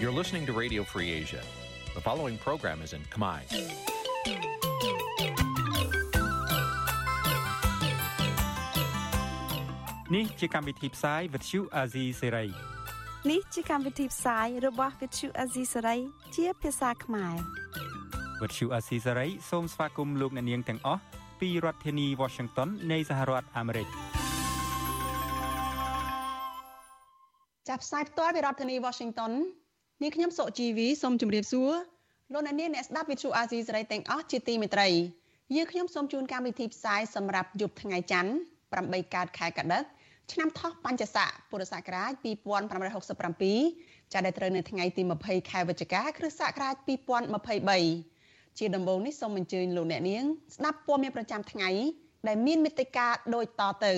You're listening to Radio Free Asia. The following program is in Khmer. នេះជាកម្មវិធីផ្សាយ Vuthu Azizi Serai នេះជាកម្មវិធីផ្សាយរបស់ Vuthu Azizi Serai ជាភាសាខ្មែរ Vuthu Azizi Serai សូមស្វាគមន៍លោកអ្នកនាងទាំងអស់ពីរដ្ឋធានី Washington នៃសហរដ្ឋអាមេរិកចាប់ផ្សាយផ្ទាល់ពីរដ្ឋធានី Washington នាងខ្ញុំសុជីវីសូមជម្រាបសួរលោកអ្នកនាងអ្នកស្ដាប់វិទ្យុអាស៊ីសេរីទាំងអស់ជាទីមេត្រីយើងខ្ញុំសូមជូនកម្មវិធីផ្សាយសម្រាប់យប់ថ្ងៃច័ន្ទ8កើតខែកដិកឆ្នាំថោះបัญចស័កពុរសករាជ2567ចាប់ដែលត្រូវនៅថ្ងៃទី20ខែវិច្ឆិកាគ្រិស្តសករាជ2023ជាដំបូងនេះសូមអញ្ជើញលោកអ្នកនាង ស្ដាប់ព័ត៌មានប្រចាំថ្ងៃដែលមានមេត្តាដូចតទៅ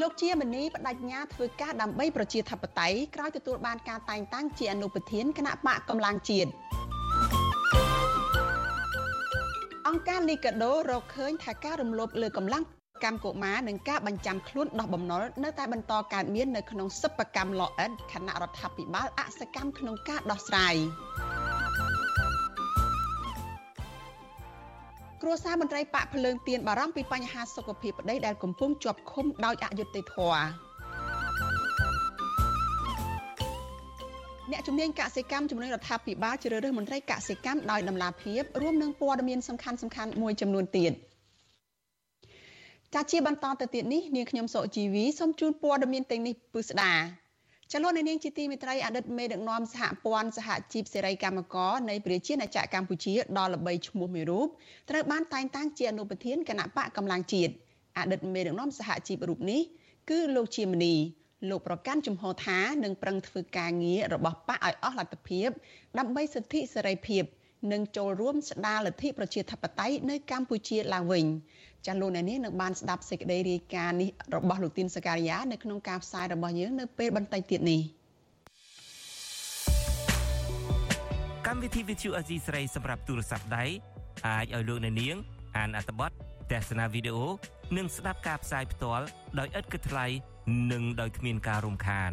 លោកជាមនីបដិញ្ញាធ្វើការដើម្បីប្រជាធិបតេយ្យក្រោយទទួលបានការតែងតាំងជាអនុប្រធានគណៈបកកម្លាំងជាតិអង្គការលីកាដូរកឃើញថាការរំលោភលើកម្លាំងកម្មកុមារនិងការបញ្ចាំខ្លួនដោះបំណុលនៅតែបន្តកើតមាននៅក្នុងសិប្បកម្មលអិតគណៈរដ្ឋាភិបាលអសកម្មក្នុងការដោះស្រាយ គ្រួសារមន្ត្រីប៉ាក់ភ្លើងទៀនបារម្ភពីបញ្ហាសុខភាពប្តីដែលកំពុងជាប់ឃុំដោយអយុត្តិធម៌អ្នកជំនាញកសិកម្មជំនួយរដ្ឋាភិបាលជ្រើសរើសមន្ត្រីកសិកម្មដោយដំណាភាពរួមនឹងព័ត៌មានសំខាន់សំខាន់មួយចំនួនទៀតចាជាបន្តទៅទៀតនេះនាងខ្ញុំសុជីវីសូមជូនព័ត៌មានទាំងនេះពិស្ដា ចលនានាងជាទីមេត្រីអតីតមេដឹកនាំសហព័ន្ធសហជីពសេរីកម្មករនៃប្រជាណាចក្រកម្ពុជាដល់ល្បីឈ្មោះមួយរូបត្រូវបានតែងតាំងជាអនុប្រធានគណៈបកកម្លាំងជាតិអតីតមេដឹកនាំសហជីពរូបនេះគឺលោកជាមនីលោកប្រកាន់ជំហរថានឹងប្រឹងធ្វើការងាររបស់បកឲ្យអស់លទ្ធភាពដើម្បីសិទ្ធិសេរីភាព និងចូលរួមស្ដារលទ្ធិប្រជាធិបតេយ្យនៅកម្ពុជាឡើងវិញចាលោកអ្នកនាងនឹងបានស្ដាប់សេចក្តីរាយការណ៍នេះរបស់លោកទីនសការីយ៉ានៅក្នុងការផ្សាយរបស់យើងនៅពេលបន្តិចទៀតនេះកម្មវិធី Vithu Azizi ស្រីសម្រាប់ទូរស័ព្ទដៃអាចឲ្យលោកអ្នកនាង អានអត្ថបទទស្សនាវីដេអូនិងស្ដាប់ការផ្សាយផ្ទាល់ដោយឥតគិតថ្លៃនិងដោយគ្មានការរំខាន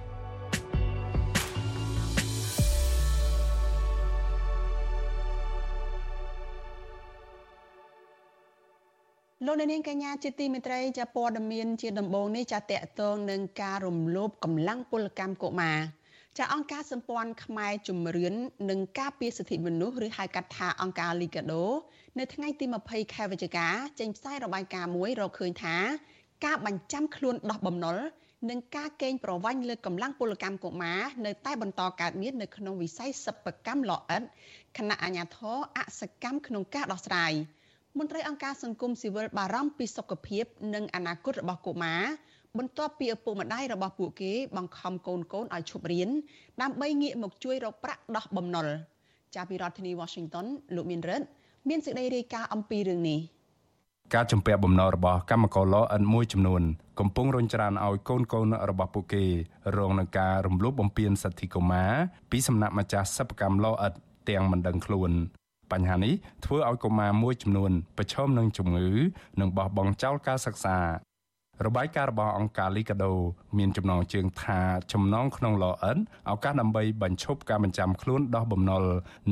លោកនាងកញ្ញាជាទីមេត្រីចាព័ត៌មានជាដំបូងនេះចាតកតងនឹងការរំលោភកម្លាំងពលកម្មកុមារចាអង្គការសម្ព័ន្ធខ្មែរជំរឿននិងការពារសិទ្ធិមនុស្សឬហៅកាត់ថាអង្គការលីកាដូនៅថ្ងៃទី20ខែវិច្ឆិកាចេញផ្សាយរបាយការណ៍មួយរកឃើញថាការបញ្ចាំខ្លួនដោះបំណុលនិងការកេងប្រវ័ញ្ចលើកម្លាំងពលកម្មកុមារនៅតែបន្តកើតមាននៅក្នុងវិស័យសិប្បកម្មលអិតគណៈអាជ្ញាធរអសកម្មក្នុងការដោះស្រាយ មន្ត្រីអង្គការសង្គមស៊ីវិលបារម្ភពីសុខភាពនិងអនាគតរបស់កុមារបន្ទាប់ពីឪពុកម្ដាយរបស់ពួកគេបង្ខំកូនកូនឲ្យឈប់រៀនដើម្បីងាកមកជួយរកប្រាក់ដោះបំណុលចាប់ពីរដ្ឋធានី Washington លោកមានរិទ្ធមានសេចក្តីរាយការណ៍អំពីរឿងនេះការជំពាក់បំណុលរបស់កម្មករលអិនមួយចំនួនកំពុងរញច្រានឲ្យកូនកូនរបស់ពួកគេរងនឹងការរំលោភបំពានសិទ្ធិកុមារពីសំណាក់ម្ចាស់សិប្បកម្មលអិតទាំងមិនដឹងខ្លួន បញ្ហានេះធ្វើឲ្យកុមារមួយចំនួនប្រឈមនឹងជំងឺនិងបោះបង់ចោលការសិក្សារបាយការណ៍របស់អង្គការ Liga do មានចំណងជើងថាចំណងក្នុងលអិនឱកាសដើម្បីបញ្ឈប់ការបញ្ចាំខ្លួនដោះបំណុល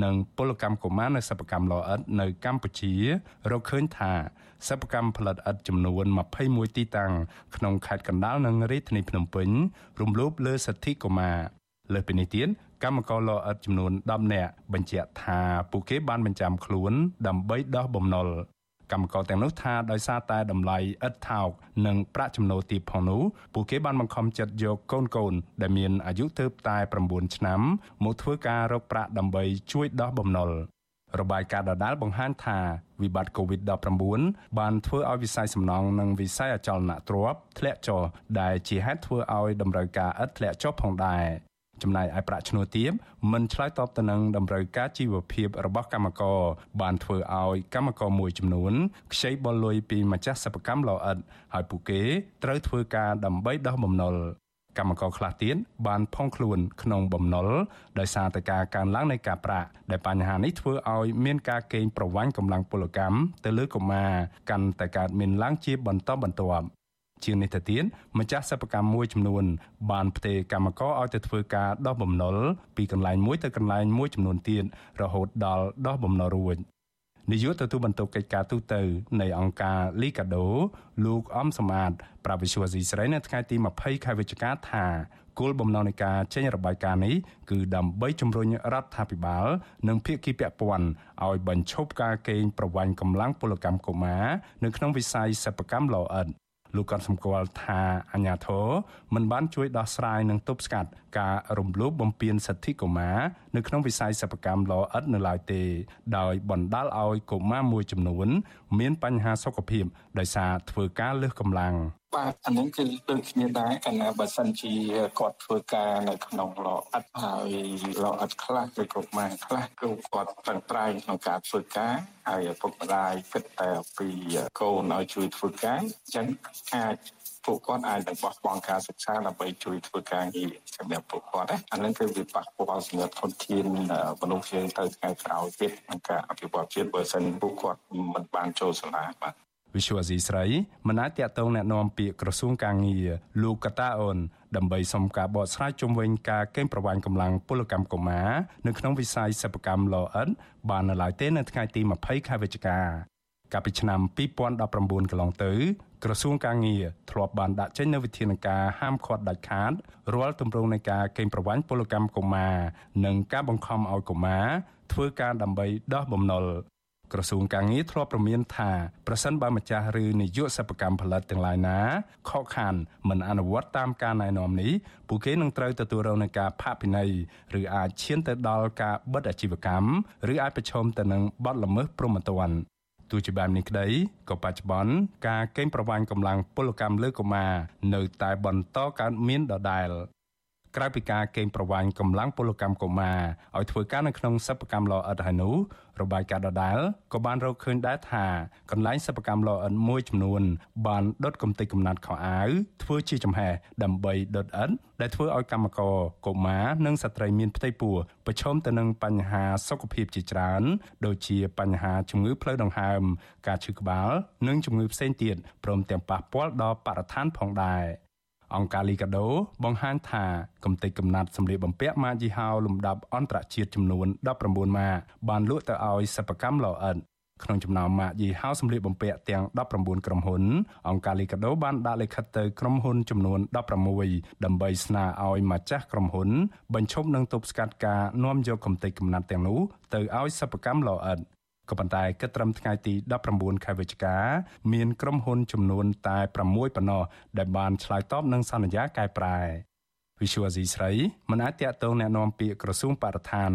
និងពលកម្មកុមារនៅសិប្បកម្មលអិតនៅកម្ពុជារកឃើញថាសិប្បកម្មផលិតឥដ្ឋចំនួន21ទីតាំងក្នុងខេត្តកណ្ដាលនិងរាជធានីភ្នំពេញរំលោភលើសិទ្ធិកុមារលើសពីនេះទៀត កម្មករលអិតចំនួន10នាក់បញ្ជាក់ថាពួកគេបានបញ្ចាំខ្លួន ដើម្បីដោះបំណុលកម្មករទាំងនោះថាដោយសារតែតម្លៃឥតថោកនិងប្រាក់ចំណូលទាបផងនោះពួកគេបានបង្ខំចិត្តយកកូនកូន ដែលមានអាយុទើបតែ9ឆ្នាំមកធ្វើការរកប្រាក់ដើម្បីជួយដោះបំណុលរបាយការណ៍ដដែលបង្ហាញថាវិបត្តិ COVID-19 បានធ្វើឲ្យវិស័យសំណង់និងវិស័យអចលនទ្រព្យធ្លាក់ចុះដែលជាហេតុធ្វើឲ្យតម្រូវការឥដ្ឋធ្លាក់ចុះផងដែរ ចំណែកឯប្រាក់ឈ្នួលទាបមិនឆ្លើយតបទៅនឹងតម្រូវការជីវភាពរបស់កម្មករបានធ្វើឲ្យកម្មករមួយចំនួនខ្ចីបុលលុយពីម្ចាស់សិប្បកម្មលោអិតហើយពួកគេត្រូវធ្វើការដើម្បីដោះបំណុលកម្មករខ្លះទៀតបានផុងខ្លួនក្នុងបំណុលដោយសារតែការកើនឡើងនៃការប្រាក់ដែលបញ្ហានេះធ្វើឲ្យមានការកេងប្រវ័ញ្ចកម្លាំងពលកម្មទៅលើកុមារកាន់តែកើតមានឡើងជាបន្តបន្ទាប់ ជាងនេះទៅទៀតម្ចាស់សិប្បកម្មមួយចំនួន បានផ្ទេរកម្មករឲ្យទៅធ្វើការដោះបំណុលពីកន្លែងមួយទៅកន្លែងមួយចំនួនទៀតរហូតដល់ដោះបំណុលរួចនាយកទទួលបន្ទុកកិច្ចការទូតនៃអង្គការ Liga do លោកអំសមាតប្រាវិសុវស៊ីស្រីនៅថ្ងៃទី20ខែវិច្ឆិកាថាគោលបំណងនៃការចេញរបាយការណ៍នេះគឺដើម្បីជំរុញរដ្ឋាភិបាល និងភាគីពាក់ព័ន្ធឲ្យបញ្ឈប់ការកេងប្រវ័ញ្ចកម្លាំងពលកម្មកុមារនៅក្នុងវិស័យសិប្បកម្មលោអិត លោកក៏សម្គាល់ថាអាញាធរមិនបានជួយដោះស្រាយនិងទប់ស្កាត់ការរំលោភបំពានសិទ្ធិកុមារនៅក្នុងវិស័យសិប្បកម្មលោអិតនៅឡើយទេ ដោយបណ្ដាលឲ្យកុមារមួយចំនួន មានបញ្ហាសុខភាពដោយសារធ្វើការលើសកម្លាំងបាទអានឹងគឺដូចគ្នាដែរកាលណាបើសិនជាគាត់ធ្វើការនៅក្នុងឡអិតហើយឡអិតខ្លះឬក៏ម៉ានខ្លះគឺគាត់ប្រឹងប្រែងក្នុងការធ្វើការហើយឪពុកម្ដាយគិតតែពីកូនឲ្យជួយធ្វើការអញ្ចឹងអាច ពួកគាត់អាចនឹងបោះបង់ការសិក្សាដើម្បីជួយធ្វើការងារសម្រាប់ពួកគាត់ណាអានឹងគឺវាប៉ះពាល់សម្រាប់ធនធានមនុស្សយើងទៅថ្ងៃក្រោយទៀតក្នុងការអភិវឌ្ឍជាតិបើសិនពួកគាត់មិនបានចូលសាលាបាទវិសុវអាស៊ីស្រីមិនអាចតាក់ទងแนะនាំពាក្យក្រសួងកាងារលោកកតាអូនដើម្បីសុំការបកស្រាយជុំវិញការកេងប្រវ័ញ្ចកម្លាំងពលកម្មកុមារនៅក្នុងវិស័យសិប្បកម្មលោអិនបាននៅឡើយទេនៅថ្ងៃទី20ខែវិច្ឆិកាកាលពីឆ្នាំ2019កន្លងទៅ ក្រសួងកាងារធ្លាប់បានដាក់ចេញនូវវិធានការហាមឃាត់ដាច់ខាតរាល់ទម្រង់នៃការកេងប្រវ័ញ្ចពលកម្មកុមារនិងការបង្ខំឲ្យកុមារធ្វើការដើម្បីដោះបំណុលក្រសួងកាងារធ្លាប់ប្រមានថាប្រសិនបើម្ចាស់ឬនាយកសិប្បកម្មផលិតទាំងឡាយណាខកខានមិនអនុវត្តតាមការណែនាំនេះពួកគេនឹងត្រូវទទួលរងនឹងការផាកពិន័យឬអាចឈានទៅដល់ការបិទអាជីវកម្មឬអាចប្រឈមទៅនឹងបទល្មើសព្រហ្មទណ្ឌ ទោះជាបែបនេះក្តីក៏បច្ចុប្បន្នការកេងប្រវ័ញ្ចកម្លាំងពលកម្មលើកុមារនៅតែបន្តកើតមានដដែល ក្រៅពីការកេងប្រវ័ញ្ចកម្លាំងពលកម្មកុមារឲ្យធ្វើការនៅក្នុងសិប្បកម្មលោអិតហើយនោះរបាយការណ៍ដដែលក៏បានរកឃើញដែរថាកន្លែងសិប្បកម្មលោអិតមួយចំនួនបានដុតកំទេចកំណាត់ខោអាវធ្វើជាចំហេះដើម្បីដុតអិតដែលធ្វើឲ្យកម្មករកុមារនិងស្ត្រីមានផ្ទៃពោះប្រឈមទៅនឹងបញ្ហាសុខភាពជាច្រើនដូចជាបញ្ហាជំងឺផ្លូវដង្ហើមការឈឺក្បាល និងជំងឺផ្សេងទៀតព្រមទាំងប៉ះពាល់ដល់បរិស្ថានផងដែរ អង្គការលីកាដូបង្ហាញថាកំទេចកំណាត់សម្លៀកបំពាក់ម៉ាកយីហោលំដាប់អន្តរជាតិចំនួន19ម៉ាកបានលក់ទៅឲ្យសិប្បកម្មលោអិតក្នុងចំណោមម៉ាកយីហោសម្លៀកបំពាក់ទាំង19ក្រុមហ៊ុនអង្គការលីកាដូបានដាក់លិខិតទៅក្រុមហ៊ុនចំនួន16ដើម្បីស្នើឲ្យម្ចាស់ក្រុមហ៊ុនបញ្ឈប់និងទប់ស្កាត់ការនាំយកកំទេចកំណាត់ទាំងនោះទៅឲ្យសិប្បកម្មលោអិត ក៏ប៉ុន្តែគិតត្រឹមថ្ងៃទី19ខែវិច្ឆិកាមានក្រុមហ៊ុនចំនួនតែ6ប៉ុណ្ណោះដែលបានឆ្លើយតបនឹងសន្យាកែប្រែវិសុវអាស៊ីស្រីមិនអាចតាក់ទងแนะនាំពាក្យក្រសួងបរិស្ថាន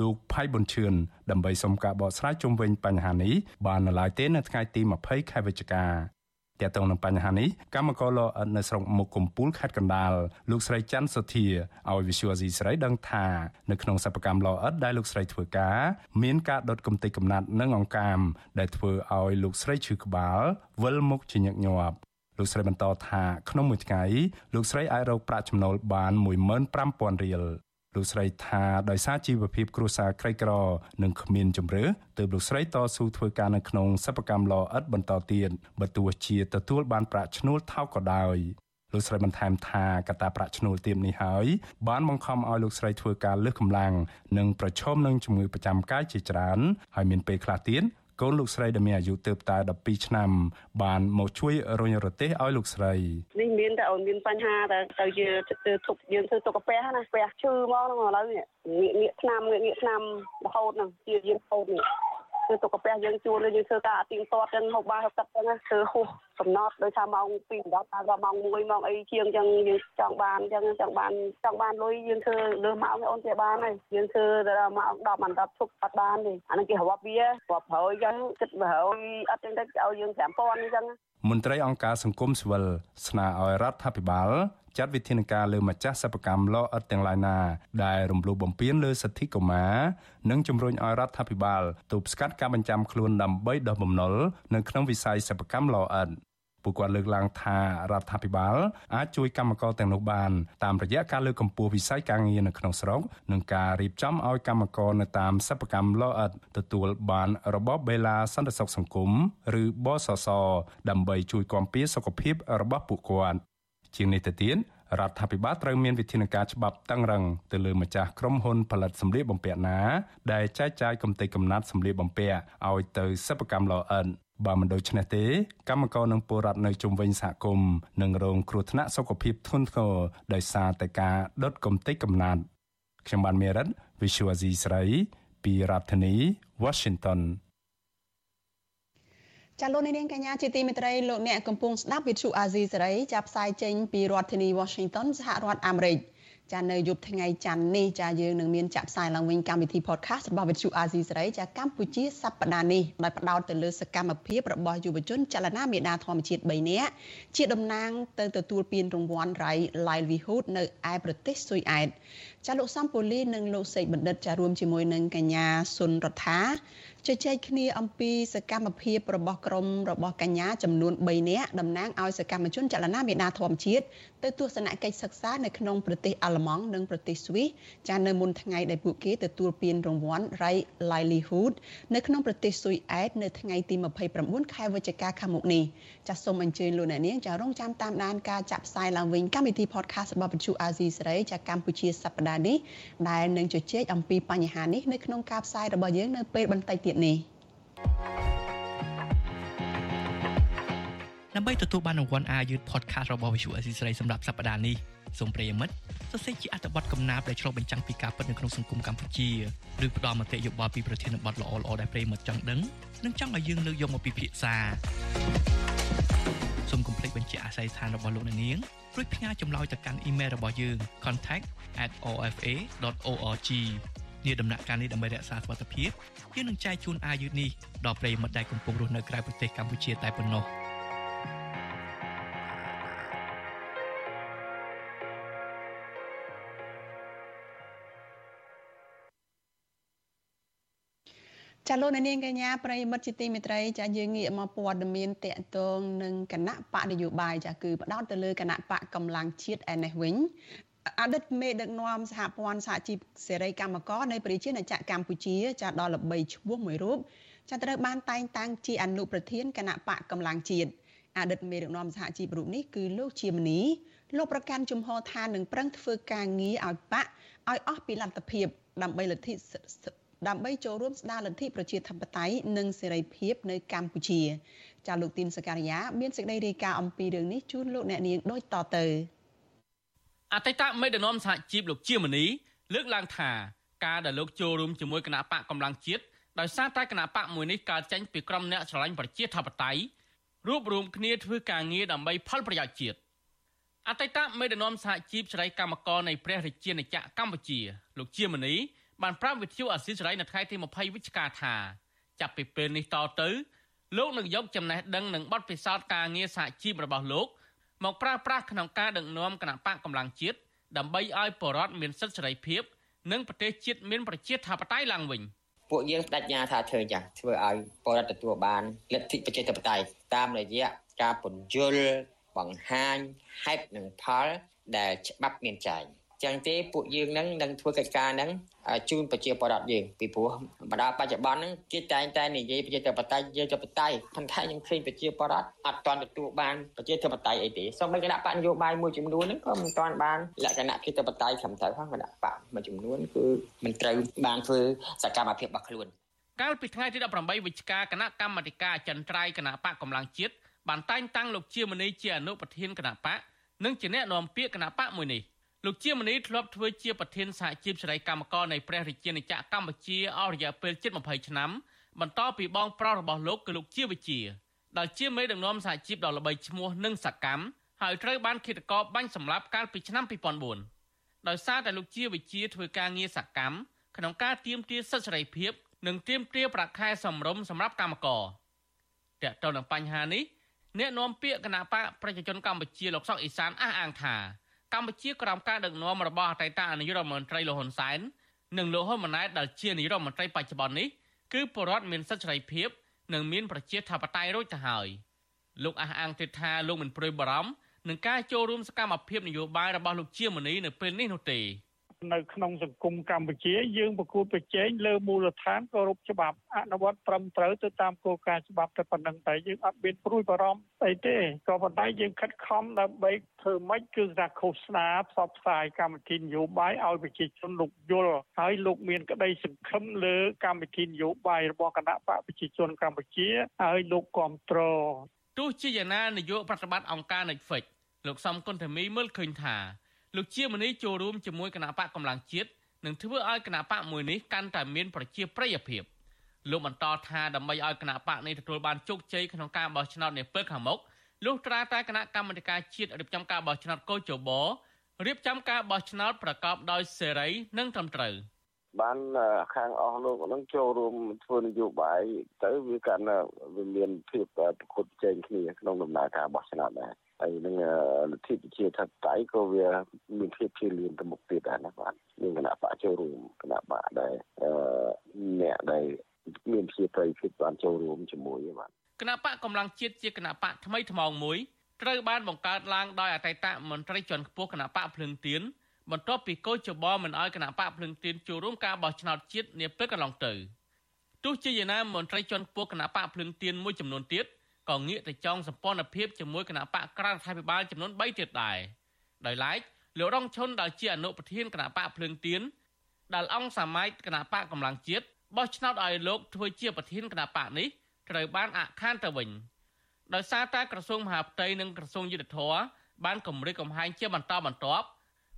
លោកផៃប៊ុនឈឿនដើម្បីសុំការបកស្រាយជុំវិញបញ្ហានេះបាននៅឡើយទេនៅថ្ងៃទី20ខែវិច្ឆិកា ទាក់ទងនឹងបញ្ហានេះកម្មករលអិតនៅស្រុកមុខកំពូលខេត្តកណ្ដាលលោកស្រីច័ន្ទសុធាឲ្យវិសុវអាស៊ីស្រីដឹងថានៅក្នុងសិប្បកម្មលអិតដែលលោកស្រីធ្វើការមានការដុតកំទេចកំណាត់និងអង្កាម ដែលធ្វើឲ្យលោកស្រីឈឺក្បាលវិលមុខជាញឹកញាប់លោកស្រីបន្តថាក្នុងមួយថ្ងៃលោកស្រីអាចរកប្រាក់ចំណូលបាន15000រៀល លោកស្រីថាដោយសារជីវភាពគ្រួសារក្រីក្រនិងគ្មានជំរឿទើបលោកស្រីតស៊ូធ្វើការនៅក្នុងសិប្បកម្មលអិតបន្តទៀតបើទោះជាទទួលបានប្រាក់ឈ្នួលថោកក៏ដោយលោកស្រីបន្ថែមថាកត្តាប្រាក់ឈ្នួលទាបនេះហើយបានបង្ខំឲ្យលោកស្រីធ្វើការលើសកម្លាំងនិងប្រឈមនឹងជំងឺប្រចាំកាយជាច្រើនហើយមានពេលខ្លះទៀត កូនលោកស្រីដែលមានអាយុទើបតែ12ឆ្នាំបានមកជួយរុញរទេះឲ្យលោកស្រីនេះមានតែអូនមានបញ្ហាតែទៅជាធប់យើងធ្វើទុកកាពះណាពះឈឺមកហ្នឹងឥឡូវងាកងាកឆ្នាំងាកងាកឆ្នាំរហូតហ្នឹងជាយាមរហូតនេះ ធ្វើទុកកាពះយើងជួលយើងធ្វើការអទៀងទាត់ចឹងហូបបាយហូបទឹកចឹងធ្វើហួសកំណត់ដោយថាម៉ោង2 10ដល់ម៉ោង1ម៉ោងអីជាងចឹងយើងចង់បានចឹងចង់បានចង់បានលុយយើងធ្វើលើម៉ោងអូនជាបានហើយយើងធ្វើដល់ម៉ោង10មិន10ឈប់អត់បានទេអានេះគេរាប់វារាប់ប្រយចឹងគិតប្រយអត់ចឹងទៅឲ្យយើង5000ចឹងមន្ត្រីអង្គការសង្គមស៊ីវិលស្នើឲ្យរដ្ឋាភិបាល ចាត់វិធានការលើម្ចាស់សិប្បកម្មលអិតទាំងឡាយណា ដែលរំលោភបំពានលើសិទ្ធិកុមារនិងជំរុញឲ្យរដ្ឋាភិបាលទប់ស្កាត់ការបញ្ចាំខ្លួនដើម្បីដោះបំណុលនៅក្នុងវិស័យសិប្បកម្មលអិតពួកគាត់លើកឡើងថារដ្ឋាភិបាលអាចជួយកម្មករទាំងនោះបានតាមរយៈការលើកកម្ពស់វិស័យការងារនៅក្នុងស្រុកនិងការរៀបចំឲ្យកម្មករនៅតាមសិប្បកម្មលអិតទទួលបានរបបបេឡាសន្តិសុខសង្គមឬបសសដើម្បីជួយគាំពារសុខភាពរបស់ពួកគាត់ ជាងនេះទៅទៀតរដ្ឋាភិបាលត្រូវមានវិធានការច្បាប់តឹងរឹងទៅលើម្ចាស់ក្រុមហ៊ុនផលិតសម្លៀកបំពាក់ណា ដែលចែកចាយកំទេចកំណាត់សម្លៀកបំពាក់ឲ្យទៅសិប្បកម្មលអិនបើមិនដូច្នេះទេកម្មករនិងពលរដ្ឋនៅជុំវិញសហគមន៍នឹងរងគ្រោះថ្នាក់សុខភាពធ្ងន់ធ្ងរដោយសារតែការដុតកំទេចកំណាត់ខ្ញុំបានមេរិត Visual Asia ស្រីពីរដ្ឋធានី Washington ចាលោកនាងកញ្ញាជាទីមេត្រីលោកអ្នកកំពុងស្ដាប់វិទ្យុអាស៊ីសេរីចាប់ផ្សាយចេញពីរដ្ឋធានី Washington សហរដ្ឋអាមេរិកចានៅយប់ថ្ងៃច័ន្ទនេះចាយើងនឹងមានចាក់ផ្សាយឡើងវិញកម្មវិធី podcast របស់វិទ្យុអាស៊ីសេរីចាកម្ពុជាសប្តាហ៍នេះដោយផ្ដោតទៅលើសកម្មភាពរបស់យុវជនចលនាមេដាធម្មជាតិ3នាក់ជាតំណាងទៅទទួលពានរង្វាន់ Rai Livelihood នៅឯប្រទេសស៊ុយអែត ចាលោកសំពូលីនិងលោកសេកបណ្ឌិតចារួមជាមួយនឹងកញ្ញាសុនរដ្ឋាជជែកគ្នាអំពីសកម្មភាពរបស់ក្រមរបស់កញ្ញាចំនួន3នាក់តំណាងឲ្យសកម្មជនចលនាមេដាធម្មជាតិទៅទស្សនកិច្ចសិក្សានៅក្នុងប្រទេសអាល្លឺម៉ង់និងប្រទេសស្វីសចានៅមុនថ្ងៃដែលពួកគេទទួលពានរង្វាន់ Rai Livelihood នៅក្នុងប្រទេសស៊ុយអែតនៅថ្ងៃទី29ខែវិច្ឆិកាខាងមុខនេះចាសូមអញ្ជើញលោកអ្នកនាងចារងចាំតាមដានការចាក់ផ្សាយឡើងវិញកម្មវិធី podcast របស់វិទ្យុអាស៊ីសេរីចាកម្ពុជាសប្តាហ៍នេះដែលនឹងជជែកអំពីបញ្ហានេះនៅក្នុងការផ្សាយរបស់យើងនៅពេលបន្តិចទៀតនេះដើម្បីទទួលបានរង្វាន់អាយុធ podcast របស់ Visual Assisray សម្រាប់សប្តាហ៍នេះសូមប្រិយមិត្តសរសេរជាអត្ថបទកំណាព្យដែលឆ្លុះបញ្ចាំងពីការពិតនៅក្នុងសង្គមកម្ពុជាឬផ្ដល់មតិយោបល់ពីប្រធានបទល្អៗដែលប្រិយមិត្តចង់ដឹងនិងចង់ឲ្យយើងលើកយកមកពិភាក្សាសូមកុំភ្លេចបញ្ជាក់អាស័យដ្ឋានរបស់លោកអ្នកនាង រួចផ្ញើចម្លើយទៅកាន់អ៊ីមែលរបស់យើង contact@ofa.org នាដំណាក់កាលនេះដើម្បីរក្សាសុវត្ថិភាពយើងនឹងចែកជូនអាយុនេះដល់ប្រិយមិត្តដែលកំពុងរស់នៅក្រៅប្រទេសកម្ពុជាតែប៉ុណ្ណោះ។ ចាលោកនាងកញ្ញាប្រិមិត្តជាទីមេត្រីចាយើងងាកមកព័ត៌មានតកតងនឹងគណៈបកនយោបាយចាគឺផ្ដោតទៅលើគណៈបកកម្លាំងជាតិឯនេះវិញអតីតមេដឹកនាំសហព័ន្ធសហជីពសេរីកម្មករនៃប្រជាណាចក្រកម្ពុជា ចាដល់ល្បីឈ្មោះមួយរូបចាត្រូវបានតែងតាំងជាអនុប្រធានគណៈបកកម្លាំងជាតិអតីតមេដឹកនាំសហជីពរូបនេះគឺលោកជាមនីលោកប្រកាន់ជំហរថានឹងប្រឹងធ្វើការងារឲ្យបកឲ្យអស់ពីលទ្ធភាពដើម្បីលទ្ធិ ដើម្បីចូលរួមស្ដារលទ្ធិប្រជាធិបតេយ្យនិងសេរីភាពនៅកម្ពុជាចាលោកទីនសការីយ៉ាមានសេចក្តីរាយការណ៍អំពីរឿងនេះជូនលោកអ្នកនាងដូចតទៅអតីតមេដឹកនាំសហជីពលោកជាមនីលើកឡើងថាការដែលលោកចូលរួមជាមួយគណៈបកកម្លាំងជាតិដោយសារតែគណៈបកមួយនេះកើតចេញពីក្រុមអ្នកស្រឡាញ់ប្រជាធិបតេយ្យរួបរวมគ្នាធ្វើការងារដើម្បីផលប្រយោជន៍ជាតិអតីតមេដឹកនាំសហជីពសេរីកម្មករនៃព្រះរាជាណាចក្រកម្ពុជា លោកជាមនី បានប្រាប់វិទ្យុអាស៊ីសេរីនៅថ្ងៃទី20វិច្ឆិកាថាចាប់ពីពេលនេះតទៅលោកនឹងយកចំណេះដឹងនិងបទពិសោធន៍ការងារសហជីពរបស់លោកមកប្រើប្រាស់ក្នុងការដឹកនាំគណៈបកកម្លាំងជាតិដើម្បីឲ្យប្រជាពលរដ្ឋមានសិទ្ធិសេរីភាព និងប្រទេសជាតិមានប្រជាធិបតេយ្យឡើងវិញពួកយើងបដិញ្ញាថាធ្វើយ៉ាងធ្វើឲ្យប្រជាពលរដ្ឋទទួលបានលទ្ធិប្រជាធិបតេយ្យតាមរយៈការពន្យល់បង្ហាញហេតុនិងផលដែលច្បាប់មានចែង ចឹងទេពួកយើងនឹងនឹងធ្វើកិច្ចការនឹងជូនប្រជាពលរដ្ឋយើងពីព្រោះបដាបច្ចុប្បន្នហ្នឹងគេតែងតែនិយាយប្រជាធិបតេយ្យជាធិបតេយ្យប៉ុន្តែខ្ញុំឃើញប្រជាពលរដ្ឋអត់ទាន់ទទួលបានប្រជាធិបតេយ្យអីទេសូម្បីគណៈបកនយោបាយមួយចំនួនហ្នឹងក៏មិនទាន់បានលក្ខណៈប្រជាធិបតេយ្យត្រឹមត្រូវផងគណៈបកមួយចំនួនគឺមិនត្រូវបានធ្វើសកម្មភាពរបស់ខ្លួនកាលពីថ្ងៃទី18វិច្ឆិកាគណៈកម្មាធិការចន្ទ្រៃគណៈបកកម្លាំងជាតិបានតែងតាំងលោកជាមនីជាអនុប្រធានគណៈបកនិងជាអ្នកនាំពាក្យគណៈបកមួយនេះ លោកជាមនីធ្លាប់ធ្វើជាប្រធានសហជីពសេរីកម្មករនៃព្រះរាជាណាចក្រកម្ពុជាអស់រយៈពេលជិត20ឆ្នាំបន្តពីបងប្រុសរបស់លោកគឺលោកជាវិជាដែលជាមេដឹកនាំសហជីពដ៏ល្បីឈ្មោះនិងសកម្មហើយត្រូវបានឃាតករបាញ់សម្លាប់កាលពីឆ្នាំ2004ដោយសារតែលោកជាវិជាធ្វើការងារសកម្មក្នុងការទាមទារសិទ្ធិសេរីភាព និងទាមទារប្រាក់ខែសមរម្យសម្រាប់កម្មករតើតើនឹងបញ្ហានេះអ្នកនាំពាក្យគណៈបកប្រជាជនកម្ពុជាលោកសុកអេសានអះអាងថា កម្ពុជាក្រោមការដឹកនាំរបស់អតីតនាយករដ្ឋមន្ត្រីលោកហ៊ុនសែននិងលោកហ៊ុនម៉ាណែតដែលជានាយករដ្ឋមន្ត្រីបច្ចុប្បន្ននេះគឺពលរដ្ឋមានសិទ្ធិសេរីភាពនិងមានប្រជាធិបតេយ្យរួចទៅហើយលោកអះអាងទៀតថាលោកមិនព្រួយបារម្ភនឹងការចូលរួមសកម្មភាពនយោបាយរបស់លោកជាមនីនៅពេលនេះនោះទេ នៅក្នុងសង្គមកម្ពុជាយើងប្រកួតប្រជែងលើមូលដ្ឋានគោរពច្បាប់អនុវត្តត្រឹមត្រូវទៅតាមគោលការណ៍ច្បាប់តែប៉ុណ្្នឹងតែយើងអត់មានព្រួយបារម្ភអីទេក៏ប៉ុន្តែយើងខិតខំដើម្បីធ្វើម៉េចគឺថាឃោសនាផ្សព្វផ្សាយកម្មវិធីនយោបាយឲ្យប្រជាជនលោកយល់ហើយលោកមានក្តីសង្ឃឹមលើកម្មវិធីនយោបាយរបស់គណៈបកប្រជាជនកម្ពុជាហើយលោកគ្រប់គ្រងទោះជាយ៉ាងណានាយកប្រតិបត្តិអង្គការ Netflix លោកសំគុណធាមីមើលឃើញថា លោកជាមនីចូលរួមជាមួយគណៈបកកម្លាំងជាតិនឹងធ្វើឲ្យគណៈបកមួយនេះកាន់តែមានប្រជាប្រិយភាពលោកបន្តថាដើម្បីឲ្យគណៈបកនេះទទួលបានជោគជ័យក្នុងការបោះឆ្នោតនាពេលខាងមុខលុះត្រាតែគណៈកម្មាធិការជាតិរៀបចំការបោះឆ្នោតកោជបរៀបចំការបោះឆ្នោតប្រកបដោយសេរីនិងត្រឹមត្រូវបានខាងអស់លោកនឹងចូលរួមធ្វើនយោបាយទៅវាកាន់វាមានភាពប្រកួតប្រជែងគ្នាក្នុងដំណើរការបោះឆ្នោតដែរ ហើយនឹងលទ្ធិប្រជាធិបតេយ្យក៏វាមានភាពជាលៀនទៅមុខទៀតដែរណាបាទមានគណៈបកចូលរួមគណៈបកដែលអ្នកដែលមានជាប្រិយភាពបានចូលរួមជាមួយបាទគណៈបកកម្លាំងជាតិជាគណៈបកថ្មីថ្មោងមួយត្រូវបានបង្កើតឡើងដោយអតីតមន្ត្រីជាន់ខ្ពស់គណៈបកភ្លើងទៀនបន្ទាប់ពីកោជបមិនអោយគណៈបកភ្លើងទៀនចូលរួមការបោះឆ្នោតជាតិនាពេលកន្លងទៅទោះជាយ៉ាងណាមន្ត្រីជាន់ខ្ពស់គណៈបកភ្លើងទៀនមួយចំនួនទៀត ក៏ងាកទៅចងសម្ព័ន្ធភាពជាមួយគណៈបកក្រៅរដ្ឋាភិបាលចំនួន3ទៀតដែរដោយឡែកលោករងឈុនដែលជាអនុប្រធានគណៈបកភ្លើងទៀនដែលអង្គសាមាយគណៈបកកម្លាំងជាតិបោះឆ្នោតឲ្យលោកធ្វើជាប្រធានគណៈបកនេះត្រូវបានអាក់ខានទៅវិញដោយសារតែក្រសួងមហាផ្ទៃនិងក្រសួងយុទ្ធភ័ពបានគម្រិតកំហែងជាបន្តបន្ទាប់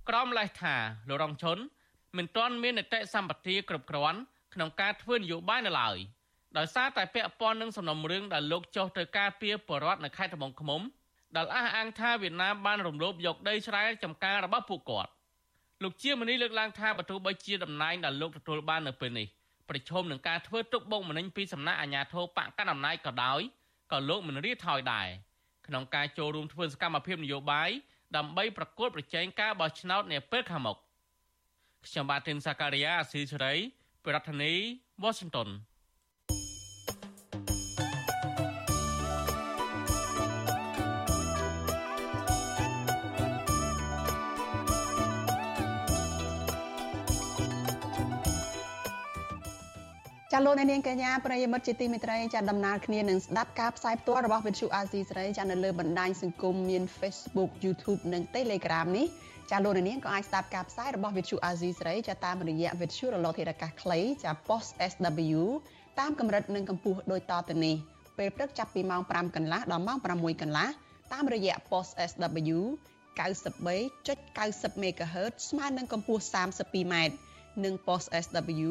ក្រមលេសថាលោករងឈុនមិនទាន់មាននីតិសម្បទាគ្រប់គ្រាន់ក្នុងការធ្វើនយោបាយនៅឡើយ។ ដោយសារតែពាក់ព័ន្ធនឹងសំណុំរឿងដែលលោកចុះទៅការពារបរដ្ឋនៅខេត្តត្បូងឃ្មុំដែលអះអាងថាវៀតណាមបានរំលោភយកដីស្រែចម្ការរបស់ពួកគាត់លោកជាមនីលើកឡើងថាបើទោះបីជាតំណែងដែលលោកទទួលបាននៅពេលនេះប្រឈមនឹងការធ្វើទុកបុកម្នេញពីសំណាក់អាជ្ញាធរបកកណ្ដាលអំណាចក៏ដោយក៏លោកមិនរៀថយដែរក្នុងការចូលរួមធ្វើសកម្មភាពនយោបាយដើម្បីប្រកួតប្រជែងការបោះឆ្នោតនាពេលខាងមុខខ្ញុំបាទទីនសាការីយ៉ាអស៊ីសេរីប្រធានាធិបតី Washington ចាលោកនាងកញ្ញាប្រិយមិត្តជាទីមេត្រីចាដំណើរគ្នានឹងស្ដាប់ការផ្សាយផ្ទាល់របស់វិទ្យុអាស៊ីសេរីចានៅលើបណ្ដាញសង្គមមាន Facebook YouTube និង Telegram នេះចាលោកនាងក៏អាចស្ដាប់ការផ្សាយរបស់វិទ្យុអាស៊ីសេរីចាតាមរយៈវិទ្យុរលកធារកាសខ្លីចា Post SW តាមកម្រិតនិងកម្ពស់ដូចតទៅនេះពេលព្រឹកចាប់ពីម៉ោង5កន្លះដល់ម៉ោង6កន្លះតាមរយៈ Post SW 93.90 MHz ស្មើនឹងកម្ពស់ 32m និង Post SW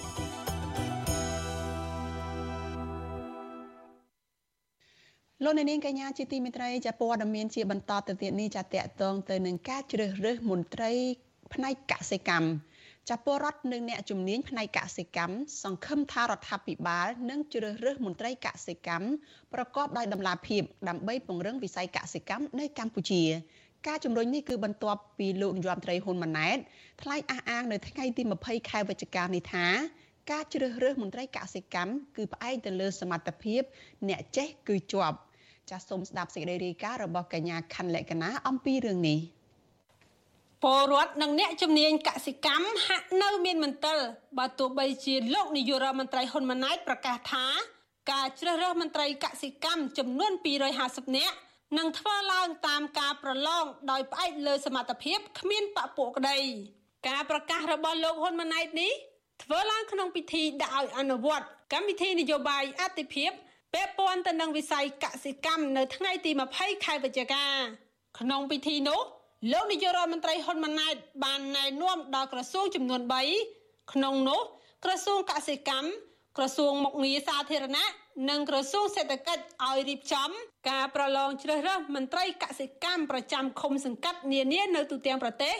លោកនាងកញ្ញាជាទីមេត្រីចាព័ត៌មានជាបន្តទៅទៀតនេះចាតកតងទៅនឹងការជ្រើសរើសមន្ត្រីផ្នែកកសិកម្មចាពលរដ្ឋនិងអ្នកជំនាញផ្នែកកសិកម្មសង្ឃឹមថារដ្ឋាភិបាលនឹងជ្រើសរើសមន្ត្រីកសិកម្មប្រកបដោយតម្លាភាពដើម្បីពង្រឹងវិស័យកសិកម្មនៅកម្ពុជាការជំរុញនេះគឺបន្ទាប់ពីលោកនាយរដ្ឋមន្ត្រីហ៊ុនម៉ាណែតថ្លែងអះអាងនៅថ្ងៃទី20ខែវិច្ឆិកានេះថាការជ្រើសរើសមន្ត្រីកសិកម្មគឺផ្អែកទៅលើសមត្ថភាព អ្នកចេះគឺជាប់ ចាសសូមស្ដាប់សេចក្តីរាយការណ៍របស់កញ្ញាខណ្ឌលក្ខណាអំពីរឿងនេះពលរដ្ឋនិងអ្នកជំនាញកសិកម្មហាក់នៅមានមន្ទិលបើទោះបីជាលោកនាយករដ្ឋមន្ត្រីហ៊ុនម៉ាណែតប្រកាសថា ការជ្រើសរើសមន្ត្រីកសិកម្មចំនួន250នាក់នឹងធ្វើឡើងតាមការប្រឡងដោយផ្អែកលើសមត្ថភាពគ្មានបពុក្តីការប្រកាសរបស់លោកហ៊ុនម៉ាណែតនេះធ្វើឡើងក្នុងពិធីដាក់ឲ្យអនុវត្តកម្មវិធីនយោបាយអតិភិប ពាក់ព័ន្ធទៅនឹងវិស័យកសិកម្មនៅថ្ងៃទី20ខែវិច្ឆិកាក្នុងពិធីនោះលោកនាយករដ្ឋមន្ត្រីហ៊ុនម៉ាណែតបានណែនាំដល់ក្រសួងចំនួន3ក្នុងនោះក្រសួងកសិកម្មក្រសួងមុខងារសាធារណៈនិងក្រសួងសេដ្ឋកិច្ចឲ្យរៀបចំ ការប្រឡងជ្រើសរើសមន្ត្រីកសិកម្មប្រចាំឃុំសង្កាត់នានានៅទូទាំងប្រទេស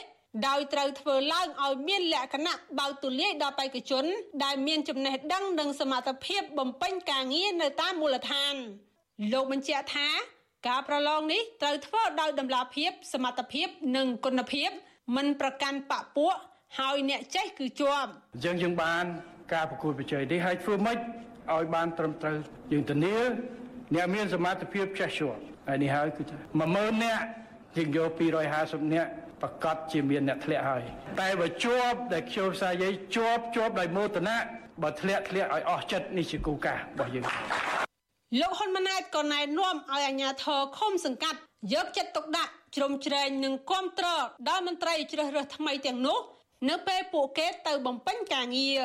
ដោយត្រូវធ្វើឡើងឲ្យមានលក្ខណៈបើកទូលាយដល់បេក្ខជន ដែលមានចំណេះដឹងនិងសមត្ថភាពបំពេញការងារនៅតាមមូលដ្ឋាន លោកបញ្ជាក់ថា ការប្រឡងនេះត្រូវធ្វើដោយតម្លាភាព សមត្ថភាពនិងគុណភាព មិនប្រកាន់បពពួកហើយអ្នកចេះគឺជាប់យើងយើងបានការប្រកួតប្រជែងនេះហើយធ្វើម៉េចឲ្យបានត្រឹមត្រូវយើងធានាអ្នកមានសមត្ថភាពចេះជាប់ហើយនេះហើយគឺ10000នាក់យើងយក250នាក់ ប្រកាសជាមានអ្នកធ្លាក់ហើយតែបើជាប់ដែលខ្ញុំសាយាយជាប់ជាប់ដោយមោទនៈបើធ្លាក់ធ្លាក់ឲ្យអស់ចិត្តនេះជាគោលការណ៍របស់យើងលោកហ៊ុនម៉ាណែតក៏ណែនាំឲ្យអាជ្ញាធរឃុំសង្កាត់យកចិត្តទុកដាក់ជ្រោមជ្រែងនិងគ្រប់គ្រងដល់មន្ត្រីជ្រើសរើសថ្មីទាំងនោះ នៅពេលពួកគេទៅបំពេញការងារ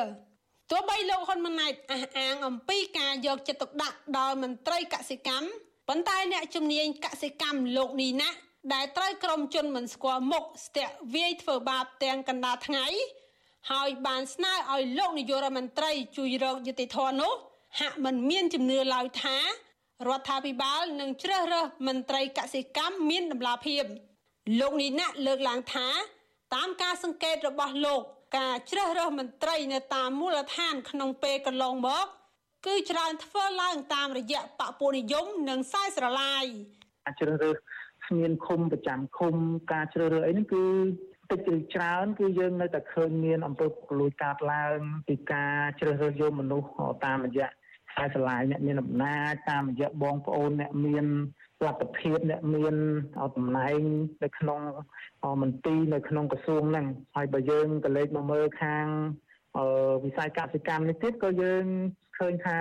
ទោះបីលោកហ៊ុនម៉ាណែតអះអាងអំពីការយកចិត្តទុកដាក់ដល់មន្ត្រីកសិកម្មប៉ុន្តែអ្នកជំនាញកសិកម្មលោកនីណា ដែលត្រូវក្រុមជនមិនស្គាល់មុខស្ទាក់វាយធ្វើបាបទាំងកណ្ដាលថ្ងៃ ហើយបានស្នើឲ្យលោកនាយករដ្ឋមន្ត្រីជួយរកយុត្តិធម៌នោះហាក់មិនមានជំនឿឡើយថារដ្ឋាភិបាលនឹងជ្រើសរើសមន្ត្រីកសិកម្មមានតម្លាភាពលោកនីណាលើកឡើងថាតាមការសង្កេតរបស់លោកការជ្រើសរើសមន្ត្រីនៅតាមមូលដ្ឋានក្នុងពេលកន្លងមកគឺច្រើនធ្វើឡើងតាមរយៈបពុនិយមនិងខ្សែស្រឡាយជ្រើសរើស ស្មានឃុំប្រចាំឃុំការជ្រើសរើសអីហ្នឹងគឺតិចឬច្រើនគឺយើងនៅតែឃើញមានអំពើពុករលួយកើតឡើងពីការជ្រើសរើសយកមនុស្សតាមរយៈខ្សែស្រឡាយអ្នកមានអំណាចតាមរយៈបងប្អូនអ្នកមានលទ្ធភាពអ្នកមានតំណែងនៅក្នុងមន្ទីរនៅក្នុងក្រសួងហ្នឹងហើយបើយើងក៏លេខមកមើលខាងវិស័យកសិកម្មនេះទៀតក៏យើង ឃើញថា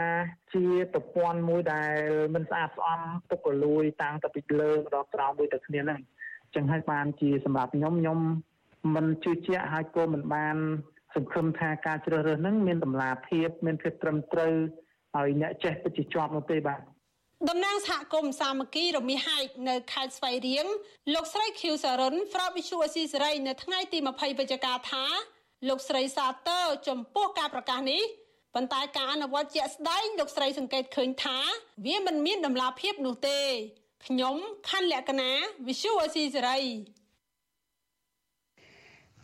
ជាប្រព័ន្ធមួយដែលមិនស្អាតស្អំទុកកលួយតាំងតពីលើដល់ក្រោមមួយទៅគ្នាហ្នឹងចឹងហើយបានជាសម្រាប់ខ្ញុំខ្ញុំមិនជឿជាក់ហើយក៏មិនបានសង្ឃឹមថាការជ្រើសរើសហ្នឹងមានតម្លាភាពមានភាពត្រឹមត្រូវហើយអ្នកចេះពិតជាជាប់នោះទេបាទតំណាងសហគមន៍សាមគ្គីរមាហែកនៅខេត្តស្វាយរៀងលោកស្រីខៀវសារុនប្រាប់វិសុអស៊ីសេរីនៅថ្ងៃទី20វិច្ឆិកាថាលោកស្រីសាទើចំពោះការប្រកាសនេះ ប៉ុន្តែការអនុវត្តជាក់ស្ដែងលោកស្រីសង្កេតឃើញថា វាមិនមានដំណាភាពនោះទេខ្ញុំខណ្ឌលក្ខណាវិសុអស៊ីសេរី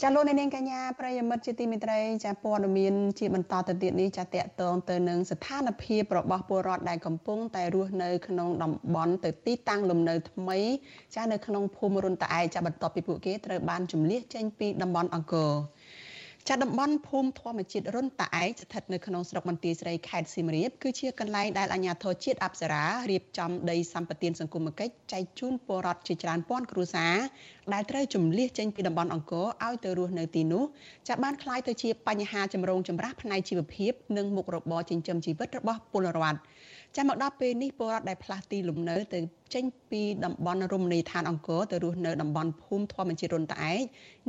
ចាលោកនាងកញ្ញាប្រិយមិត្តជាទីមេត្រីចាព័ត៌មានជាបន្តទៅទៀតនេះចាតកតងទៅនឹងស្ថានភាពរបស់ពលរដ្ឋដែលកំពុងតែរស់នៅក្នុងតំបន់ទៅទីតាំងលំនៅថ្មីចានៅក្នុងភូមិរុនតាឯចាបន្ទាប់ពីពួកគេត្រូវបានជំលះចេញពីតំបន់អង្គរ ចាតំបន់ភូមិធម្មជាតិរុនតាឯកស្ថិតនៅក្នុងស្រុកបន្ទាយស្រីខេត្តសៀមរាបគឺជាកន្លែងដែលអាជ្ញាធរជាតិអប្សរារៀបចំដីសម្បត្តិសង្គមគិច្ចចែកជូនពលរដ្ឋជាច្រើនពាន់គ្រួសារដែលត្រូវជំលះចេញពីតំបន់អង្គរឲ្យទៅរស់នៅទីនោះចាបានคล้ายទៅជាបញ្ហាចម្រូងចម្រាសផ្នែកជីវភាពនិងមុខរបរចិញ្ចឹមជីវិតរបស់ពលរដ្ឋចាំមកដល់ពេលនេះពលរដ្ឋដែលផ្លាស់ទីលំនៅទៅចេញពីតំបន់រមណីយដ្ឋានអង្គរទៅរស់នៅតំបន់ភូមិធម្មជាតិរុនតាឯក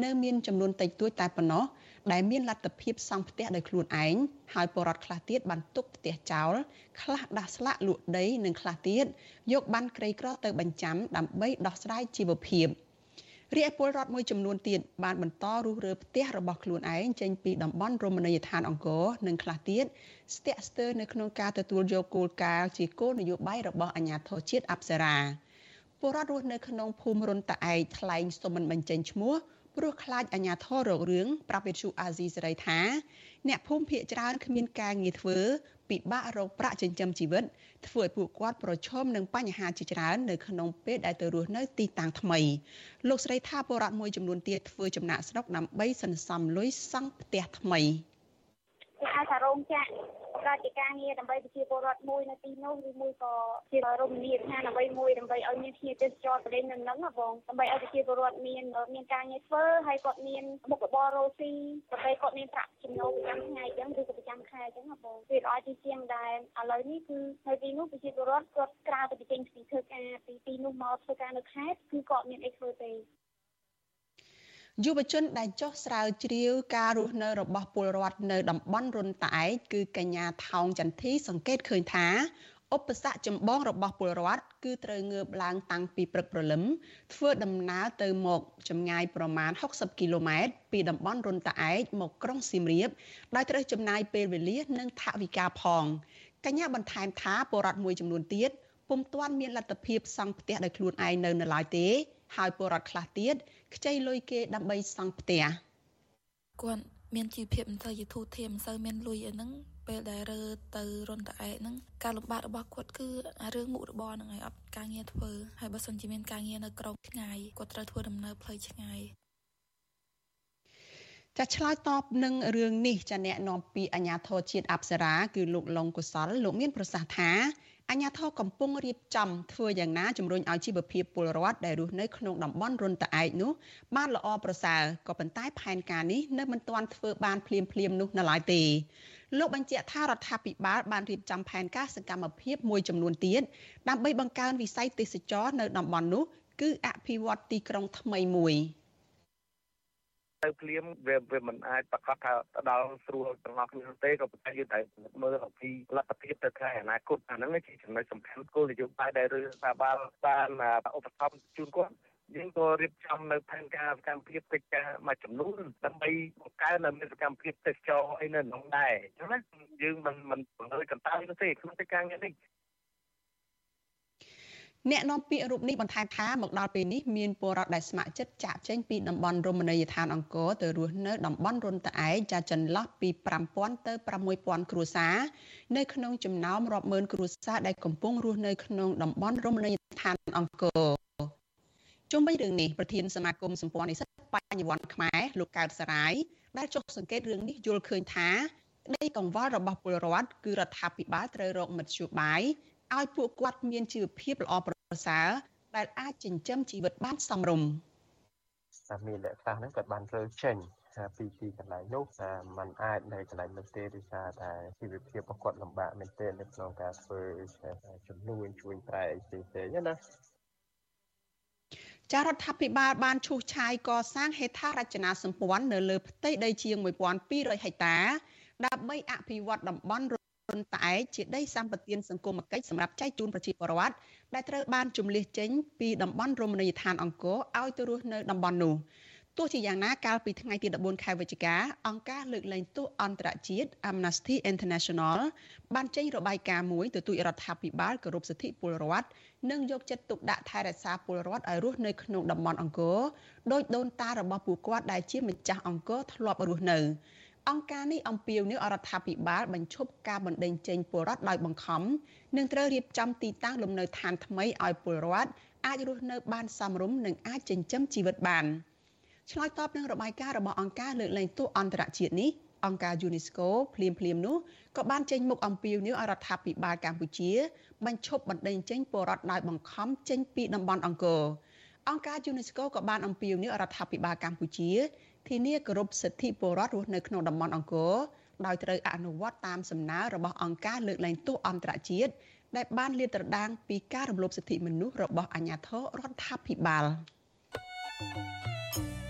នៅមានចំនួនតិចតួចតែប៉ុណ្ណោះ ដែលមានលទ្ធភាពសង់ផ្ទះដោយខ្លួនឯងហើយពលរដ្ឋខ្លះទៀតបានទុកផ្ទះចោលខ្លះដាស់ស្លាកលក់ដីនិងខ្លះទៀតយកបានក្រីក្រទៅបញ្ចាំដើម្បីដោះស្រាយជីវភាពរាជពលរដ្ឋមួយចំនួនទៀតបានបន្តរុះរើផ្ទះរបស់ខ្លួនឯងចេញពីតំបន់រមណីយដ្ឋានអង្គរនិងខ្លះទៀតស្ទាក់ស្ទើរនៅក្នុងការទទួលយកគោលការណ៍ជាគោលនយោបាយរបស់អាជ្ញាធរជាតិអប្សរាពលរដ្ឋរស់នៅក្នុងភូមិរុនតាឯកថ្លែងសុំមិនបញ្ចេញឈ្មោះ ព្រោះខ្លាចអាញាធររករឿងប្រាប់វិទ្យុអាស៊ីសេរីថា អ្នកភូមិភាគច្រើនគ្មានការងារធ្វើពិបាករកប្រាក់ចិញ្ចឹមជីវិតធ្វើឲ្យពួកគាត់ប្រឈមនឹងបញ្ហាជាច្រើននៅក្នុងពេលដែលទៅរស់នៅទីតាំងថ្មីលោកស្រីថាពលរដ្ឋមួយចំនួនទៀតធ្វើចំណាក់ស្រុកដើម្បីសន្សំលុយសង់ផ្ទះថ្មីគេអាចថារោងចក្រ រាជការងារដើម្បីប្រជាពលរដ្ឋមួយនៅទីនោះឬមួយក៏ជារមណីយដ្ឋានអ្វីមួយដើម្បីឲ្យមានភ្ញៀវទេសចរប្រទេសនឹងហ្នឹងណាបងដើម្បីឲ្យប្រជាពលរដ្ឋមានមានការងារធ្វើហើយគាត់មានមុខរបររកស៊ីដើម្បីគាត់មានប្រាក់ចំណូលប្រចាំថ្ងៃអញ្ចឹងឬក៏ប្រចាំខែអញ្ចឹងណាបងវាល្អជាជាងដែលឥឡូវនេះគឺនៅទីនោះប្រជាពលរដ្ឋគាត់ក្រៅទៅចេញពីធ្វើការពីទីនោះមកធ្វើការនៅខេត្តគឺគាត់មានអីធ្វើទេ យុវជនដែលចុះស្រាវជ្រាវការរស់នៅរបស់ពលរដ្ឋនៅតំបន់រុនតាឯកគឺកញ្ញាថោងចន្ទធីសង្កេតឃើញថាឧបសគ្គចម្បងរបស់ពលរដ្ឋគឺត្រូវងើបឡើងតាំងពីព្រឹកព្រលឹមធ្វើដំណើរទៅមកចម្ងាយប្រមាណ60គីឡូម៉ែត្រពីតំបន់រុនតាឯកមកក្រុងសៀមរាបដោយត្រូវចំណាយពេលវេលានិងថវិកាផងកញ្ញាបន្ថែមថាពលរដ្ឋមួយចំនួនទៀតពុំទាន់មានលទ្ធភាពសង់ផ្ទះដោយខ្លួនឯងនៅនៅឡើយទេហើយពលរដ្ឋខ្លះទៀត ខ្ចីលុយគេដើម្បីសង់ផ្ទះគាត់មានជីវភាពមិនសូវជាធូរធារមិនសូវមានលុយអីហ្នឹងពេលដែលរើទៅរុនតឯកហ្នឹងការលំបាករបស់គាត់គឺរឿងមុខរបរហ្នឹងហើយអត់ការងារធ្វើហើយបើសិនជាមានការងារនៅក្រុងឆ្ងាយគាត់ត្រូវធ្វើដំណើរផ្លូវឆ្ងាយចាឆ្លើយតបនឹងរឿងនេះចាអ្នកនាំពីអាជ្ញាធរជាតិអប្សរាគឺលោកលងកុសលលោកមានប្រសាសន៍ថា អាញាធរកំពុងរៀបចំធ្វើយ៉ាងណាជំរុញឲ្យជីវភាពពលរដ្ឋដែលរស់នៅក្នុងតំបន់រុនតាឯកនោះបានល្អប្រសើរក៏ប៉ុន្តែផែនការនេះនៅមិនទាន់ធ្វើបានភ្លាមភ្លាមនោះនៅឡើយទេលោកបញ្ជាក់ថារដ្ឋាភិបាលបានរៀបចំផែនការសកម្មភាពមួយចំនួនទៀតដើម្បីបង្កើនវិស័យទេសចរនៅតំបន់នោះគឺអភិវឌ្ឍទីក្រុងថ្មីមួយ។ ទៅភ្លាមវាវាមិនអាចប្រកាសថាទៅដល់ស្រួលទាំងអស់គ្នាទេក៏ប៉ុន្តែយើងត្រូវមើលអំពីលទ្ធភាពទៅថ្ងៃអនាគតអាហ្នឹងជាចំណុចសំខាន់គោលនយោបាយដែលរដ្ឋាភិបាលបានឧបត្ថម្ភជូនគាត់យើងក៏រៀបចំនៅផែនការសកម្មភាពកិច្ចការមួយចំនួនដើម្បីបង្កើននៅសកម្មភាពទេសចរអីនៅក្នុងដែរអញ្ចឹងណាយើងមិនមិនបង្ហើយកន្តើយទេក្នុងកិច្ចការនេះ អ្នកនាំពាក្យរូបនេះបន្ថែមថាមកដល់ពេលនេះមានពលរដ្ឋដែលស្ម័គ្រចិត្តចាក់ចេញពីតំបន់រមណីយដ្ឋានអង្គរទៅរស់នៅតំបន់រុនត្អែកចាចន្លោះពី5000ទៅ6000គ្រួសារនៅក្នុងចំណោមរាប់ម៉ឺនគ្រួសារដែលកំពុងរស់នៅក្នុងតំបន់រមណីយដ្ឋានអង្គរជុំវិញរឿងនេះប្រធានសមាគមសម្ព័ន្ធនិស្សិតបញ្ញវន្តខ្មែរលោកកើតសរាយដែលចុះសង្កេតរឿងនេះយល់ឃើញថាក្តីកង្វល់របស់ពលរដ្ឋគឺរដ្ឋាភិបាលត្រូវរកមធ្យោបាយ ឲ្យពួកគាត់មានជីវភាពល្អប្រសើរដែលអាចចិញ្ចឹមជីវិតបានសមរម្យតែមានអ្នកខ្លះហ្នឹងគាត់បានរើចេញពីទីកន្លែងនោះតែมันអាចនៅកន្លែងនោះទេដោយសារតែជីវភាពរបស់គាត់លំបាកមែនទែននៅក្នុងការធ្វើចំនួនជួយប្រែអីផ្សេងផ្សេងណាចារដ្ឋាភិបាលបានឈូសឆាយកសាងហេដ្ឋារចនាសម្ព័ន្ធនៅលើផ្ទៃដីជាង1200ហិកតាដើម្បីអភិវឌ្ឍតំបន់ រុនតែឯកជាដីសម្បត្តិសង្គមគិច្ចសម្រាប់ចែកជូនប្រជាពលរដ្ឋដែលត្រូវបានជំលះចេញពីតំបន់រមណីយដ្ឋានអង្គរឲ្យទៅរស់នៅតំបន់នោះទោះជាយ៉ាងណាកាលពីថ្ងៃទី14ខែវិច្ឆិកាអង្គការលើកលែងទោសអន្តរជាតិ Amnesty International បានចេញរបាយការណ៍មួយទទូចរដ្ឋាភិបាលគោរពសិទ្ធិពលរដ្ឋនិងយកចិត្តទុកដាក់ថែរក្សាពលរដ្ឋឲ្យរស់នៅក្នុងតំបន់អង្គរដោយដូនតារបស់ពួកគាត់ដែលជាម្ចាស់អង្គរធ្លាប់រស់នៅ អង្គការនេះអំពាវនាវរដ្ឋាភិបាលបញ្ឈប់ការបណ្តេញចេញពលរដ្ឋដោយបង្ខំនិងត្រូវរៀបចំទីតាំងលំនៅឋានថ្មីឲ្យពលរដ្ឋអាចរស់នៅបានសមរម្យនិងអាចចិញ្ចឹមជីវិតបានឆ្លើយតបនឹងរបាយការណ៍របស់អង្គការលើកលែងទោសអន្តរជាតិនេះអង្គការ UNESCO ភ្លាមភ្លាមនោះក៏បានចេញមុខអំពាវនាវឲ្យរដ្ឋាភិបាលកម្ពុជា បញ្ឈប់បណ្តេញចេញពលរដ្ឋដោយបង្ខំចេញពីតំបន់អង្គរអង្គការ UNESCO ក៏បានអំពាវនាវរដ្ឋាភិបាលកម្ពុជា ធានាគោរពសិទ្ធិពលរដ្ឋរស់នៅក្នុងតំបន់អង្គរដោយត្រូវអនុវត្តតាមសំណើរបស់អង្គការលើកលែងទោសអន្តរជាតិដែលបានលាតត្រដាងពីការរំលោភសិទ្ធិមនុស្សរបស់អាជ្ញាធររដ្ឋាភិបាល thank you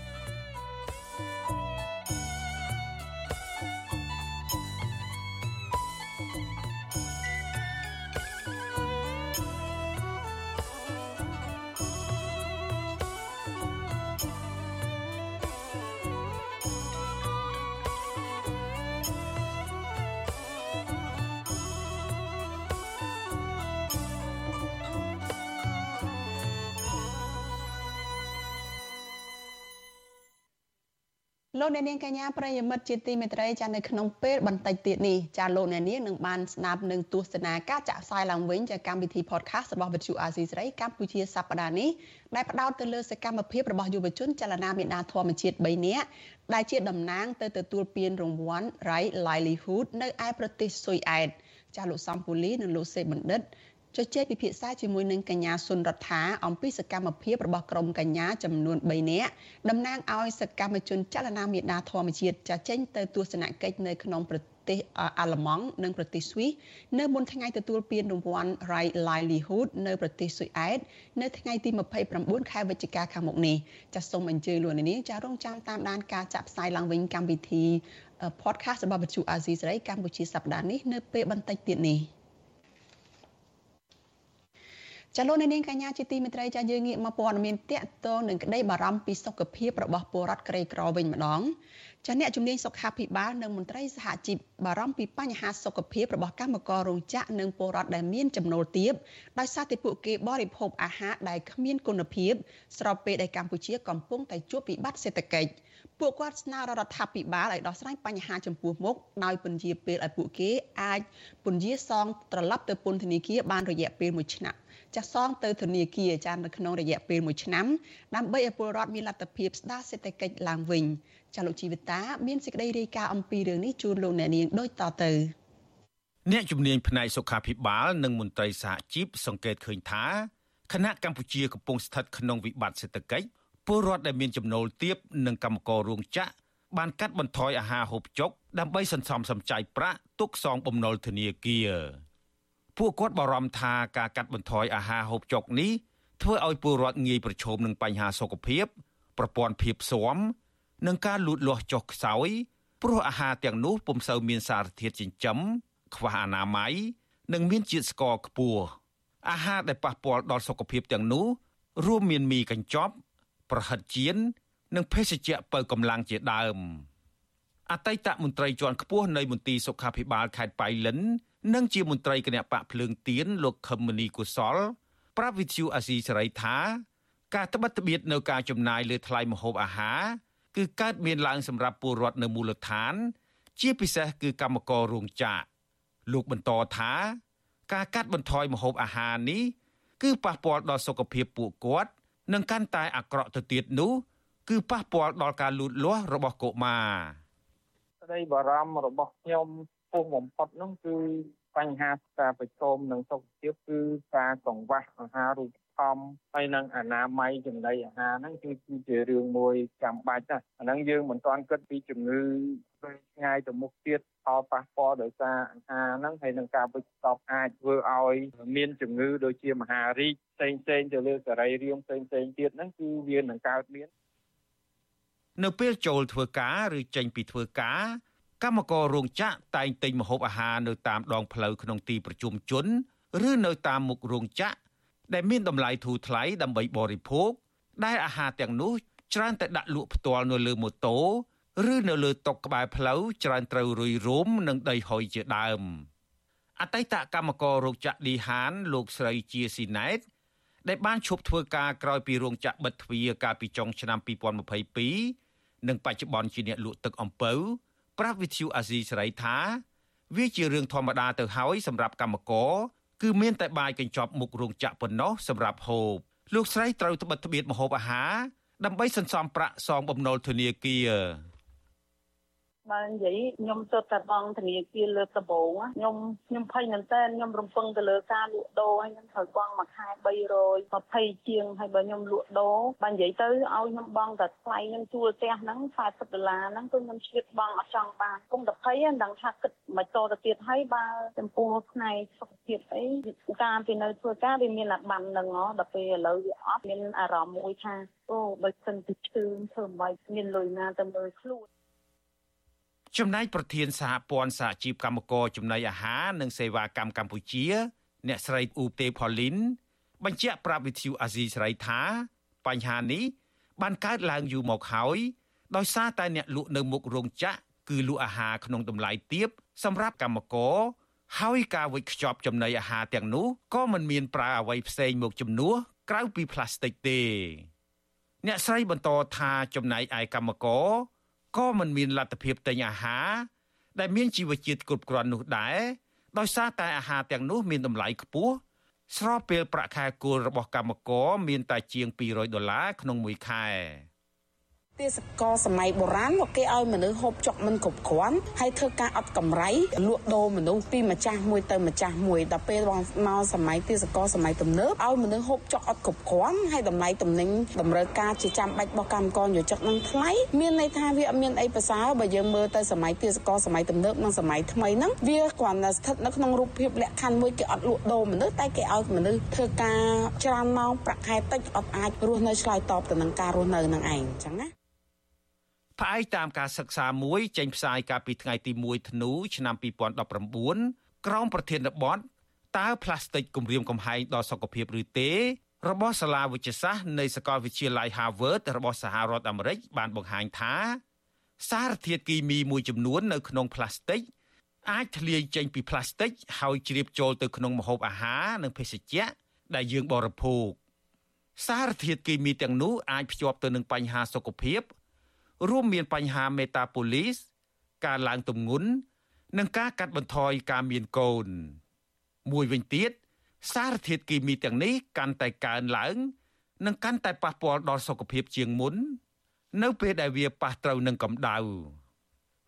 លោកអ្នកនាងកញ្ញាប្រិយមិត្តជាទីមេត្រីចានៅក្នុងពេលបន្តិចទៀតនេះចាលោកអ្នកនាងនឹងបានស្ដាប់នឹងទស្សនាការចាក់ផ្សាយឡើងវិញចាកម្មវិធី podcast របស់វិទ្យុអាស៊ីសេរីកម្ពុជាសប្តាហ៍នេះដែលផ្ដោតទៅលើសកម្មភាពរបស់យុវជនចលនាមេដាធម្មជាតិ3នាក់ដែលជាតំណាងទៅទទួលពានរង្វាន់ Right Livelihood នៅឯប្រទេសស៊ុយអែតចាលោកសំពូលីនិងលោកសេបណ្ឌិត ជជែកពិភាក្សាជាមួយនឹងកញ្ញាសុនរដ្ឋាអំពីសកម្មភាពរបស់ក្រុមកញ្ញាចំនួន3នាក់តំណាងឲ្យសកម្មជនចលនាមេដាធម្មជាតិចាចេញទៅទស្សនកិច្ចនៅក្នុងប្រទេសអាល្លឺម៉ង់និងប្រទេសស្វីសនៅមុនថ្ងៃទទួលពានរង្វាន់ Right Livelihood នៅប្រទេសស៊ុយអែតនៅថ្ងៃទី29ខែវិច្ឆិកាខាងមុខនេះចាសសូមអញ្ជើញលោកនាងចារងចាំតាមដានការចាក់ផ្សាយឡើងវិញកម្មវិធី podcast របស់វិទ្យុអាស៊ីសេរីកម្ពុជាសប្តាហ៍នេះនៅពេលបន្តិចទៀតនេះ។ ចលនានាងកញ្ញាជាទីមេត្រីចាយើងងាកមកព័ត៌មានតកតងនឹងក្តីបារម្ភពីសុខភាពរបស់ពលរដ្ឋក្រីក្រវិញម្ដងចាអ្នកជំនាញសុខាភិបាលនិងមន្ត្រីសហជីពបារម្ភពីបញ្ហាសុខភាពរបស់កម្មកររោងចក្រនិងពលរដ្ឋដែលមានចំណូលទាបដោយសារតែពួកគេបរិភោគអាហារដែលគ្មានគុណភាព ស្របពេលដែលកម្ពុជាកំពុងតែជួបវិបត្តិសេដ្ឋកិច្ចពួកគាត់ស្នើរដ្ឋាភិបាលឲ្យដោះស្រាយបញ្ហាចំពោះមុខដោយពន្យាពេលឲ្យពួកគេអាចពន្យាសងត្រឡប់ទៅពន្ធនាគារបានរយៈពេល1ឆ្នាំ ចាស់សងទៅធនាគារចានៅក្នុងរយៈពេល1ឆ្នាំដើម្បីឲ្យពលរដ្ឋមានលទ្ធភាពស្ដារសេដ្ឋកិច្ចឡើងវិញចាលោកជីវិតាមានសេចក្តីរាយការណ៍អំពីរឿងនេះជូនលោកអ្នកនាងដូចតទៅអ្នកជំនាញផ្នែកសុខាភិបាល និងមន្ត្រីសហជីពសង្កេតឃើញថាគណៈកម្ពុជាកំពុងស្ថិតក្នុងវិបត្តិសេដ្ឋកិច្ចពលរដ្ឋដែលមានចំណូលទាបនិងកម្មកររោងចក្របានកាត់បន្ថយអាហារហូបចុកដើម្បីសន្សំសំចៃប្រាក់ទុកសងបំណុលធនាគារ ពួកគាត់បារម្ភថាការកាត់បន្ថយអាហារហូបចុកនេះធ្វើឲ្យពលរដ្ឋងាយប្រឈមនឹងបញ្ហាសុខភាពប្រព័ន្ធភាពស៊ាំនិងការលូតលាស់ចុះខ្សោយព្រោះអាហារទាំងនោះពុំសូវមានសារធាតុចិញ្ចឹមខ្វះអនាម័យនិងមានជាតិស្ករខ្ពស់អាហារដែលប៉ះពាល់ដល់សុខភាពទាំងនោះរួមមានមីកញ្ចប់ ប្រហិតចៀននិងភេសជ្ជៈបើកម្លាំងជាដើមអតីតមន្ត្រីជាន់ខ្ពស់នៃមន្ទីរសុខាភិបាលខេត្តបៃលិន និងជាមន្ត្រីគណៈបកភ្លើងទៀនលោកខឹមមនីកុសល ប្រាប់វិទ្យុអាស៊ីសេរីថា ការត្បិតត្បៀតនៅការចំណាយលើថ្លៃម្ហូបអាហារគឺកើតមានឡើងសម្រាប់ពលរដ្ឋនៅមូលដ្ឋាន ជាពិសេសគឺកម្មកររោងចក្រលោកបន្តថា ការកាត់បន្ថយម្ហូបអាហារនេះ គឺប៉ះពាល់ដល់សុខភាពពួកគាត់និងកាន់តែអាក្រក់ទៅទៀតនោះ គឺប៉ះពាល់ដល់ការលូតលាស់របស់កុមារក្តីបារម្ភរបស់ខ្ញុំ ពោះបំផុតនោះគឺបញ្ហាការប្រឈមនឹងសុខភាពគឺការកង្វះអាហារូបត្ថម្ភហើយនឹងអនាម័យចំណីអាហារហ្នឹងគឺគឺជារឿងមួយចាំបាច់ណាស់អាហ្នឹងយើងមិនទាន់គិតពីជំងឺពេលឆ្ងាយទៅមុខទៀតផលប៉ះពាល់ដោយសារអាហារហ្នឹងហើយនឹងការវិចស្បអាចធ្វើឲ្យមានជំងឺដូចជាមហារីកផ្សេងផ្សេងទៅលើសរីរាង្គផ្សេងផ្សេងទៀតហ្នឹងគឺវានឹងកើតមាននៅពេលចូលធ្វើការឬចេញពីធ្វើការ កម្មកររោងចក្រតែងទិញម្ហូបអាហារនៅតាមដងផ្លូវក្នុងទីប្រជុំជនឬនៅតាមមុខរោងចក្រដែលមានតម្លៃធូរថ្លៃដើម្បីបរិភោគដែលអាហារទាំងនោះច្រើនតែដាក់លក់ផ្ទាល់នៅលើម៉ូតូឬនៅលើតុក្បែរផ្លូវច្រើនត្រូវរុយរោមនិងដីហុយជាដើមអតីតកម្មកររោងចក្រឌីហាន លោកស្រីជាស៊ីណែតដែលបានឈប់ធ្វើការក្រោយពីរោងចក្របិទទ្វារកាលពីចុងឆ្នាំ2022និងបច្ចុប្បន្នជាអ្នកលក់ទឹកអំពៅ ប្រាប់វិទ្យុអាស៊ីសេរីថា វាជារឿងធម្មតាទៅហើយសម្រាប់កម្មករគឺមានតែបាយកញ្ចប់មុខរោងចក្រប៉ុណ្ណោះសម្រាប់ហូបលោកស្រីត្រូវត្បិតត្បៀតម្ហូបអាហារដើម្បីសន្សំប្រាក់សងបំណុលធនាគារ បើនិយាយខ្ញុំទៅតែបងធនាគារលើកដំបូងខ្ញុំខ្ញុំភ័យមែនតើខ្ញុំរំពឹងទៅលើការលក់ដូរហើយខ្ញុំត្រូវបង់មួយខែ320ជាងហើយបើខ្ញុំលក់ដូរបើនិយាយទៅឲ្យខ្ញុំបង់តែថ្លៃខ្ញុំជួលផ្ទះហ្នឹង40ដុល្លារហ្នឹងគឺខ្ញុំឆ្លៀតបង់អត់ចង់បានគុំតែភ័យមិនដឹងថាគិតមិនតទៅទៀតហើយបើចំពោះផ្នែកសុខភាពអីការពីនៅធ្វើការវាមានអាបានហ្នឹងហ៎ដល់ពេលឥឡូវវាអត់មានអារម្មណ៍មួយថាអូបើសិនទៅឈឺធ្វើមិនមានលុយណាទៅមើលខ្លួន ចំណែកប្រធានសហព័ន្ធសហជីពកម្មករចំណីអាហារនិងសេវាកម្មកម្ពុជា អ្នកស្រីអ៊ូទេផូលីនបញ្ជាក់ប្រាប់វិទ្យុអាស៊ីសេរីថា បញ្ហានេះបានកើតឡើងយូរមកហើយដោយសារតែអ្នកលក់នៅមុខរោងចក្រគឺលក់អាហារក្នុងតម្លៃទាបសម្រាប់កម្មករហើយការវេចខ្ចប់ចំណីអាហារទាំងនោះក៏មិនមានប្រើអ្វីផ្សេងមកជំនួសក្រៅពីផ្លាស្ទិកទេ អ្នកស្រីបន្តថាចំណែកឯកម្មករ ក៏មិនមានលទ្ធភាពទិញអាហារដែលមានជីវជាតិគ្រប់គ្រាន់នោះដែរដោយសារតែអាហារទាំងនោះមានតម្លៃខ្ពស់ស្របពេលប្រាក់ខែគោលរបស់កម្មករមានតែជាង200ដុល្លារក្នុងមួយខែ។ ទេសកលសម័យបុរាណមកគេឲ្យមនុស្សហូបចុកមិនគ្រប់គ្រាន់ហើយធ្វើការអត់កម្រៃលក់ដូរមនុស្សពីម្ចាស់មួយទៅម្ចាស់មួយដល់ពេលមកសម័យទេសកលសម័យទំនើបឲ្យមនុស្សហូបចុកអត់គ្រប់គ្រាន់ហើយតម្លៃទំនិញតម្រូវការជាចាំបាច់របស់កម្មករយោជិកនឹងថ្លៃមានន័យថាវាអត់មានអីប្រសើរបើយើងមើលទៅសម័យទេសកលសម័យទំនើបនិងសម័យថ្មីហ្នឹងវាគ្រាន់តែស្ថិតនៅក្នុងរូបភាពលក្ខខណ្ឌមួយគេអត់លក់ដូរមនុស្សតែគេឲ្យមនុស្សធ្វើការច្រើនម៉ោងប្រាក់ខែតិចអត់អាចរស់នៅឆ្លើយតបទៅនឹងការរស់នៅនឹងឯងអញ្ចឹងណា ផ្អែកតាមការសិក្សាមួយចេញផ្សាយកាលពីថ្ងៃទី1ធ្នូឆ្នាំ2019ក្រោមប្រធានបទតើផ្លាស្ទិកគំរាមកំហែងដល់សុខភាពឬទេ របស់សាលាវិទ្យាសាស្ត្រនៃសាកលវិទ្យាល័យ Harvard របស់សហរដ្ឋអាមេរិកបានបង្ហាញថា សារធាតុគីមីមួយចំនួននៅក្នុងផ្លាស្ទិកអាចធ្លាយចេញពីផ្លាស្ទិកហើយជ្រាបចូលទៅក្នុងម្ហូបអាហារនិងភេសជ្ជៈដែលយើងបរិភោគសារធាតុគីមីទាំងនោះអាចភ្ជាប់ទៅនឹងបញ្ហាសុខភាព រួមមានបញ្ហាមេតាបូលីសការឡើងទម្ងន់និងការកាត់បន្ថយការមានកូន មួយវិញទៀតសារធាតុគីមីទាំងនេះកាន់តែកើនឡើង និងកាន់តែប៉ះពាល់ដល់សុខភាពជាងមុន នៅពេលដែលវាប៉ះត្រូវនឹងកម្ដៅ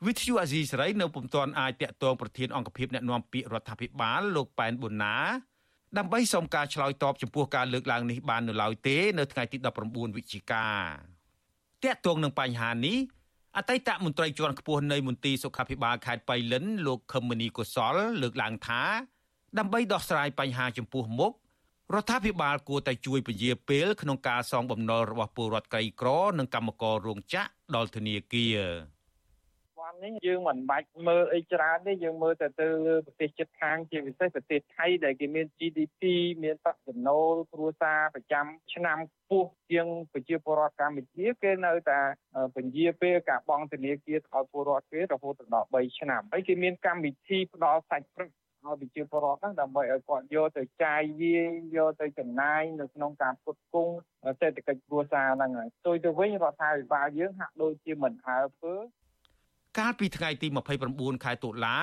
វិទ្យុអាស៊ីសេរីនៅពុំទាន់អាចតាក់ទងប្រធានអង្គភិបអ្នកណែនាំពាក្យរដ្ឋាភិបាលលោកប៉ែនប៊ុនណាដើម្បីសុំការឆ្លើយតបចំពោះការលើកឡើងនេះបាននៅឡើយទេ នៅថ្ងៃទី19វិច្ឆិកា តាក់ទងនឹងបញ្ហានេះអតីតមន្ត្រីជាន់ខ្ពស់នៃមន្ទីរសុខាភិបាលខេត្តបៃលិនលោកខឹមមនីកុសល លើកឡើងថាដើម្បីដោះស្រាយបញ្ហាចំពោះមុខរដ្ឋាភិបាលគួរតែជួយពជាពេលក្នុងការសងបំណុលរបស់ពលរដ្ឋក្រីក្រនិងកម្មកររោងចក្រដល់ធនាគារ នេះយើងមិនបាច់មើលអីច្រើនទេយើងមើលតែទៅលើប្រទេសជិតខាងជាពិសេសប្រទេសថៃដែលគេមាន GDP មានប្រាក់ចំណូលគ្រួសារប្រចាំឆ្នាំខ្ពស់ជាងប្រជាពលរដ្ឋកម្ពុជាគេនៅតែពញាពេលការបង់ធនាគារឲ្យពលរដ្ឋគេរហូតដល់3ឆ្នាំហើយគេមានកម្មវិធីផ្ដល់សាច់ព្រឹកឲ្យប្រជាពលរដ្ឋហ្នឹងដើម្បីឲ្យគាត់យកទៅចាយវាយយកទៅចំណាយនៅក្នុងការផ្គត់ផ្គង់សេដ្ឋកិច្ចគ្រួសារហ្នឹងហើយផ្ទុយទៅវិញរដ្ឋាភិបាលយើងហាក់ដូចជាមិនអើពើ កាលពីថ្ងៃទី29ខែតុលា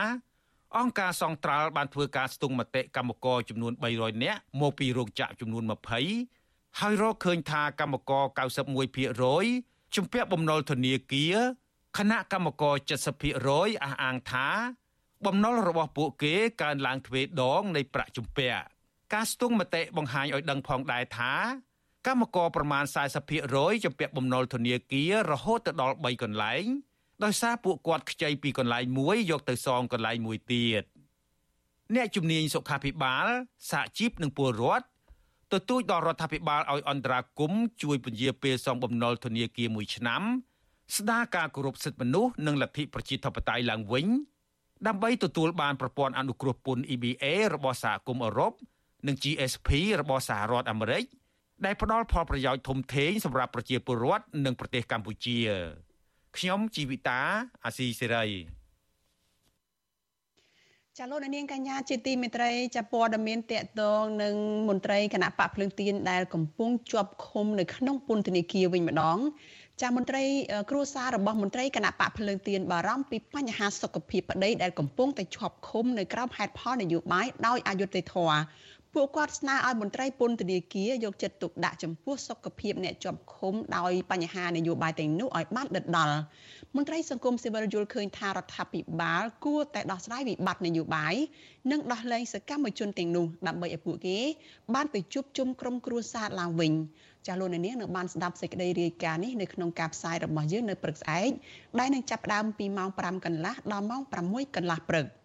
អង្គការសង្ត្រាល់បានធ្វើការស្ទង់មតិកម្មករចំនួន300នាក់មកពីរោងចក្រចំនួន20ហើយរកឃើញថាកម្មករ91%ជំពាក់បំណុលធនាគារគណៈកម្មករ70%អះអាងថា បំណុលរបស់ពួកគេកើនឡើងទ្វេដងនៃប្រាក់ជំពាក់ការស្ទង់មតិបង្ហាញឲ្យដឹងផងដែរថាកម្មករប្រមាណ40%ជំពាក់បំណុលធនាគាររហូតទៅដល់3កន្លែង ដោយសារពួកគាត់ខ្ចីពីកន្លែងមួយយកទៅសងកន្លែងមួយទៀតអ្នកជំនាញសុខាភិបាលសហជីពនិងពលរដ្ឋទទូចដល់រដ្ឋាភិបាលឲ្យអន្តរាគមជួយពន្យាពេលសងបំណុលធនាគារមួយឆ្នាំ ស្ដារការគោរពសិទ្ធិមនុស្សនិងលទ្ធិប្រជាធិបតេយ្យឡើងវិញដើម្បីទទួលបានប្រព័ន្ធអនុគ្រោះពន្ធ EBA របស់សហគមន៍អឺរ៉ុបនិង GSP របស់សហរដ្ឋអាមេរិកដែលផ្ដល់ផលប្រយោជន៍ធំធេងសម្រាប់ប្រជាពលរដ្ឋនិងប្រទេសកម្ពុជា ខ្ញុំជីវិតាអាស៊ីសេរីចាលោកនាងកញ្ញាជាទីមេត្រីចាព័ត៌មានតកតងនឹងមន្ត្រីគណៈបកភ្លើងទៀនដែលកំពុងជាប់ឃុំនៅក្នុងពន្ធនាគារវិញម្ដងចាមន្ត្រីគ្រួសាររបស់មន្ត្រីគណៈបកភ្លើងទៀនបារម្ភពីបញ្ហាសុខភាពប្តីដែលកំពុងតែជាប់ឃុំនៅក្រោមហេតុផលនយោបាយដោយអយុត្តិធម៌ ពួកគាត់ស្នើឲ្យមន្ត្រីពន្ធនាគារយកចិត្តទុកដាក់ចំពោះសុខភាពអ្នកជាប់ឃុំដោយបញ្ហានយោបាយទាំងនោះឲ្យបានដិតដល់មន្ត្រីសង្គមស៊ីវិលយល់ឃើញថារដ្ឋាភិបាលគួរតែដោះស្រាយវិបត្តិនយោបាយនិងដោះលែងសកម្មជនទាំងនោះដើម្បីឲ្យពួកគេបានទៅជួបជុំក្រុមគ្រួសារឡើងវិញចាលោកនាងនៅបានស្ដាប់សេចក្តីរាយការណ៍នេះនៅក្នុងការផ្សាយរបស់យើងនៅព្រឹកស្អែកដែលនឹងចាប់ផ្ដើមពីម៉ោង5កន្លះដល់ម៉ោង6កន្លះព្រឹក។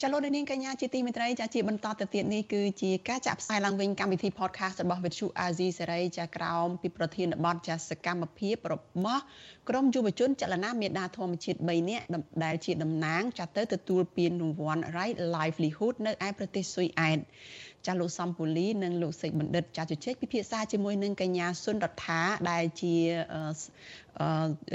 ចាលោកនាងកញ្ញាជាទីមេត្រីចាជាបន្តទៅទៀតនេះគឺជាការចាក់ផ្សាយឡើងវិញកម្មវិធី podcast របស់ Vithu Azizi សេរីចាក្រោមពីប្រធានបទចាសកម្មភាពរបស់ក្រមយុវជនចលនាមេដាធម្មជាតិ3នាក់ដែលជាតំណាងចាទៅទទួលពានរង្វាន់ Right Livelihood នៅឯប្រទេសស៊ុយអែត ចាលោកសំពូលីនិងលោកសេកបណ្ឌិតចាជជែកពិភាក្សាជាមួយនឹងកញ្ញាសុនរដ្ឋាដែលជា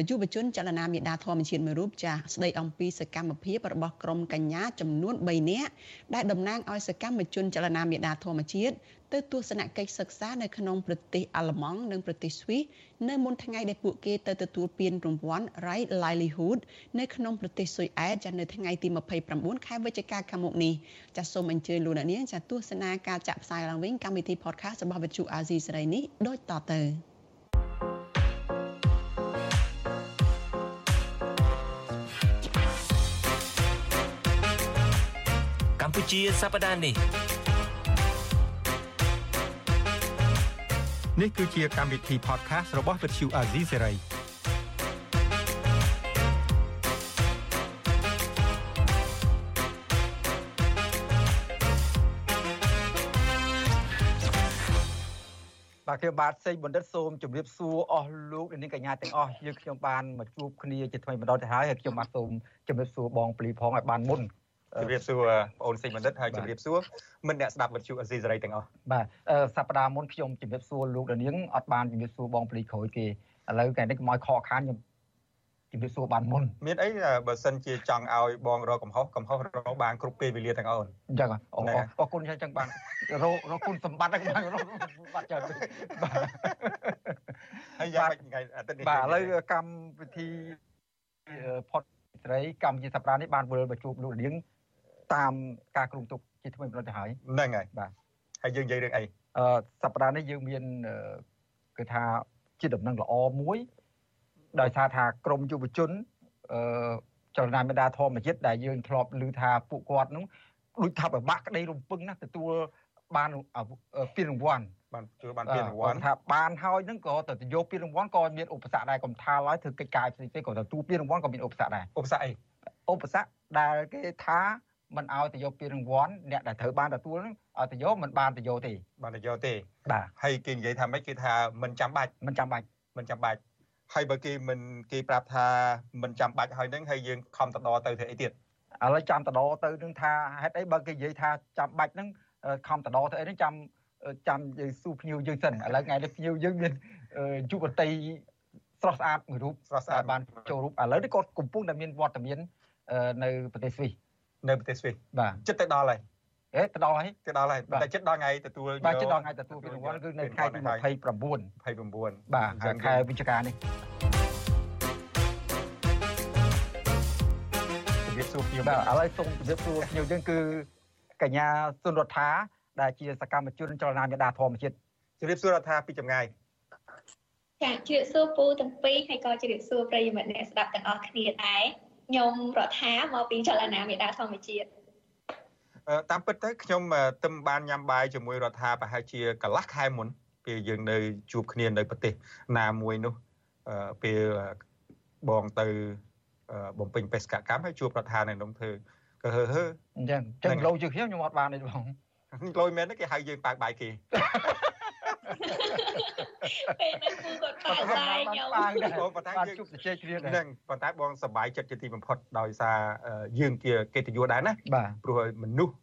យុវជនចលនាមេដាធម្មជាតិមួយរូបចាស្ដីអំពីសកម្មភាពរបស់ក្រមកញ្ញាចំនួននួន3នាក់ដែលតំណាងឲ្យសកម្មជនចលនាមេដាធម្មជាតិ ទៅទស្សនកិច្ចសិក្សានៅក្នុងប្រទេសអាល្លឺម៉ង់និងប្រទេសស្វីសនៅមុនថ្ងៃដែលពួកគេទៅទទួលពានរង្វាន់ Right Livelihood នៅក្នុងប្រទេសស៊ុយអែតចានៅថ្ងៃទី29ខែវិច្ឆិកាខាងមុខនេះចាសូមអញ្ជើញលោកអ្នកនាងចាទស្សនាការចាក់ផ្សាយឡើងវិញកម្មវិធី podcast របស់វិទ្យុអាស៊ីសេរីនេះដូចតទៅកម្ពុជាសប្តាហ៍នេះ នេះគឺជាកម្មវិធី podcast របស់ Vuthu Azizi Serai បាទខ្ញុំបាទសេងបណ្ឌិតសូមជម្រាបសួរអស់លោកនាងកញ្ញាទាំងអស់យើងខ្ញុំបានមកជួបគ្នាជាថ្មីម្ដងទៅហើយហើយខ្ញុំបាទសូមជម្រាបសួរបងពលីផងឲ្យបានមុន ជម្រាបសួរបងអូនសេងបណ្ឌិតហើយជម្រាបសួរមិត្តអ្នកស្ដាប់វិទ្យុអេស៊ីសេរីទាំងអស់បាទសប្តាហ៍មុនខ្ញុំជម្រាបសួរលោកនាងអត់បានជម្រាបសួរបងពលីក្រោយគេឥឡូវថ្ងៃនេះកុំឲ្យខកខានខ្ញុំជំរាបសួរបានមុនមានអីបើសិនជាចង់ឲ្យបងរកកំហុសកំហុសរកបានគ្រប់ពេលវេលាទាំងអូនអញ្ចឹងអូអរគុណអញ្ចឹងបានរករកគុណសម្បត្តិហ្នឹងបានរកសម្បត្តិច្រើនបាទហើយយ៉ាងម៉េចថ្ងៃអាទិត្យនេះបាទឥឡូវកម្មវិធីផុតស្រីកម្មវិធីសប្តាហ៍នេះបានវិលមកជួបលោកនាង តាមការគ្រោងទុកជាថ្មីម្ដងទៅហើយហ្នឹងហើយបាទហើយយើងនិយាយរឿងអីអឺសប្តាហ៍នេះយើងមានគឺថាជាដំណឹងល្អមួយដោយសារថាក្រមយុវជនអឺចលនាមេដាធម្មជាតិដែលយើងធ្លាប់ឮថាពួកគាត់នោះដូចថាពិបាកក្តីរំពឹងណាស់ទទួលបានពានរង្វាន់បានទទួលបានពានរង្វាន់ថាបានហើយនឹងក៏ទៅយកពានរង្វាន់ក៏មានឧបសគ្គដែរកំថាឡើយធ្វើកិច្ចការផ្សេងៗក៏ទទួលពានរង្វាន់ក៏មានឧបសគ្គដែរឧបសគ្គអីឧបសគ្គដែលគេថា មិនឲ្យទៅយកពានរង្វាន់អ្នកដែលត្រូវបានទទួលនឹងឲ្យទៅយកមិនបានទៅយកទេបានទៅយកទេបាទហើយគេនិយាយថាម៉េចគេថាមិនចាំបាច់មិនចាំបាច់មិនចាំបាច់ហើយបើគេមិនគេប្រាប់ថាមិនចាំបាច់ហើយនឹងហើយយើងខំតដទៅធ្វើអីទៀតឥឡូវចាំតដទៅនឹងថាហេតុអីបើគេនិយាយថាចាំបាច់នឹងខំតដធ្វើអីនឹងចាំចាំយើងសួរភ្ញៀវយើងសិនឥឡូវថ្ងៃនេះភ្ញៀវយើងមានយុវតីស្រស់ស្អាតមួយរូបស្រស់ស្អាតបានចូលរូបឥឡូវនេះគាត់កំពុងតែមានវត្តមាននៅប្រទេសស្វីស នៅប្រទេសស្វីសបាទចិត្តទៅដល់ហើយអេទៅដល់ហើយទៅដល់ហើយតែចិត្តដល់ថ្ងៃទទួលបាទចិត្តដល់ថ្ងៃទទួលពានរង្វាន់គឺនៅថ្ងៃទី29 29បាទខែវិច្ឆិកានេះជម្រាបសួរខ្ញុំបាទឥឡូវសូមជម្រាបសួរខ្ញុំយើងគឺកញ្ញាសុនរដ្ឋាដែលជាសកម្មជនចលនាមេដាធម្មជាតិជម្រាបសួររដ្ឋាពីចម្ងាយចាជម្រាបសួរពូទាំងពីរហើយក៏ជម្រាបសួរប្រិយមិត្តអ្នកស្ដាប់ទាំងអស់គ្នាដែរ ខ្ញុំរដ្ឋាមកពីចលនាមេដាធម្មជាតិតាមពិតទៅខ្ញុំទឹមបានញ៉ាំបាយជាមួយរដ្ឋាប្រហែលជាកន្លះខែមុនពេលយើងនៅជួបគ្នានៅប្រទេសណាមួយនោះពេលបងទៅបំពេញបេសកកម្មហើយជួបរដ្ឋានៅក្នុងធ្វើក៏ហឺហឺអញ្ចឹងចឹងលោជាងខ្ញុំខ្ញុំអត់បានទេបងលយមែនគេហៅយើងប៉ាកបាយគេ ពេលហ្នឹងគូគាត់ប៉ាបាយខ្ញុំប៉ាដែរប៉ុន្តែយើងជួបជជែកគ្នាដែរហ្នឹងប៉ុន្តែបងសប្បាយចិត្តជាទីបំផុតដោយសារយើងជាកិត្តិយសដែរណាព្រោះមនុស្ស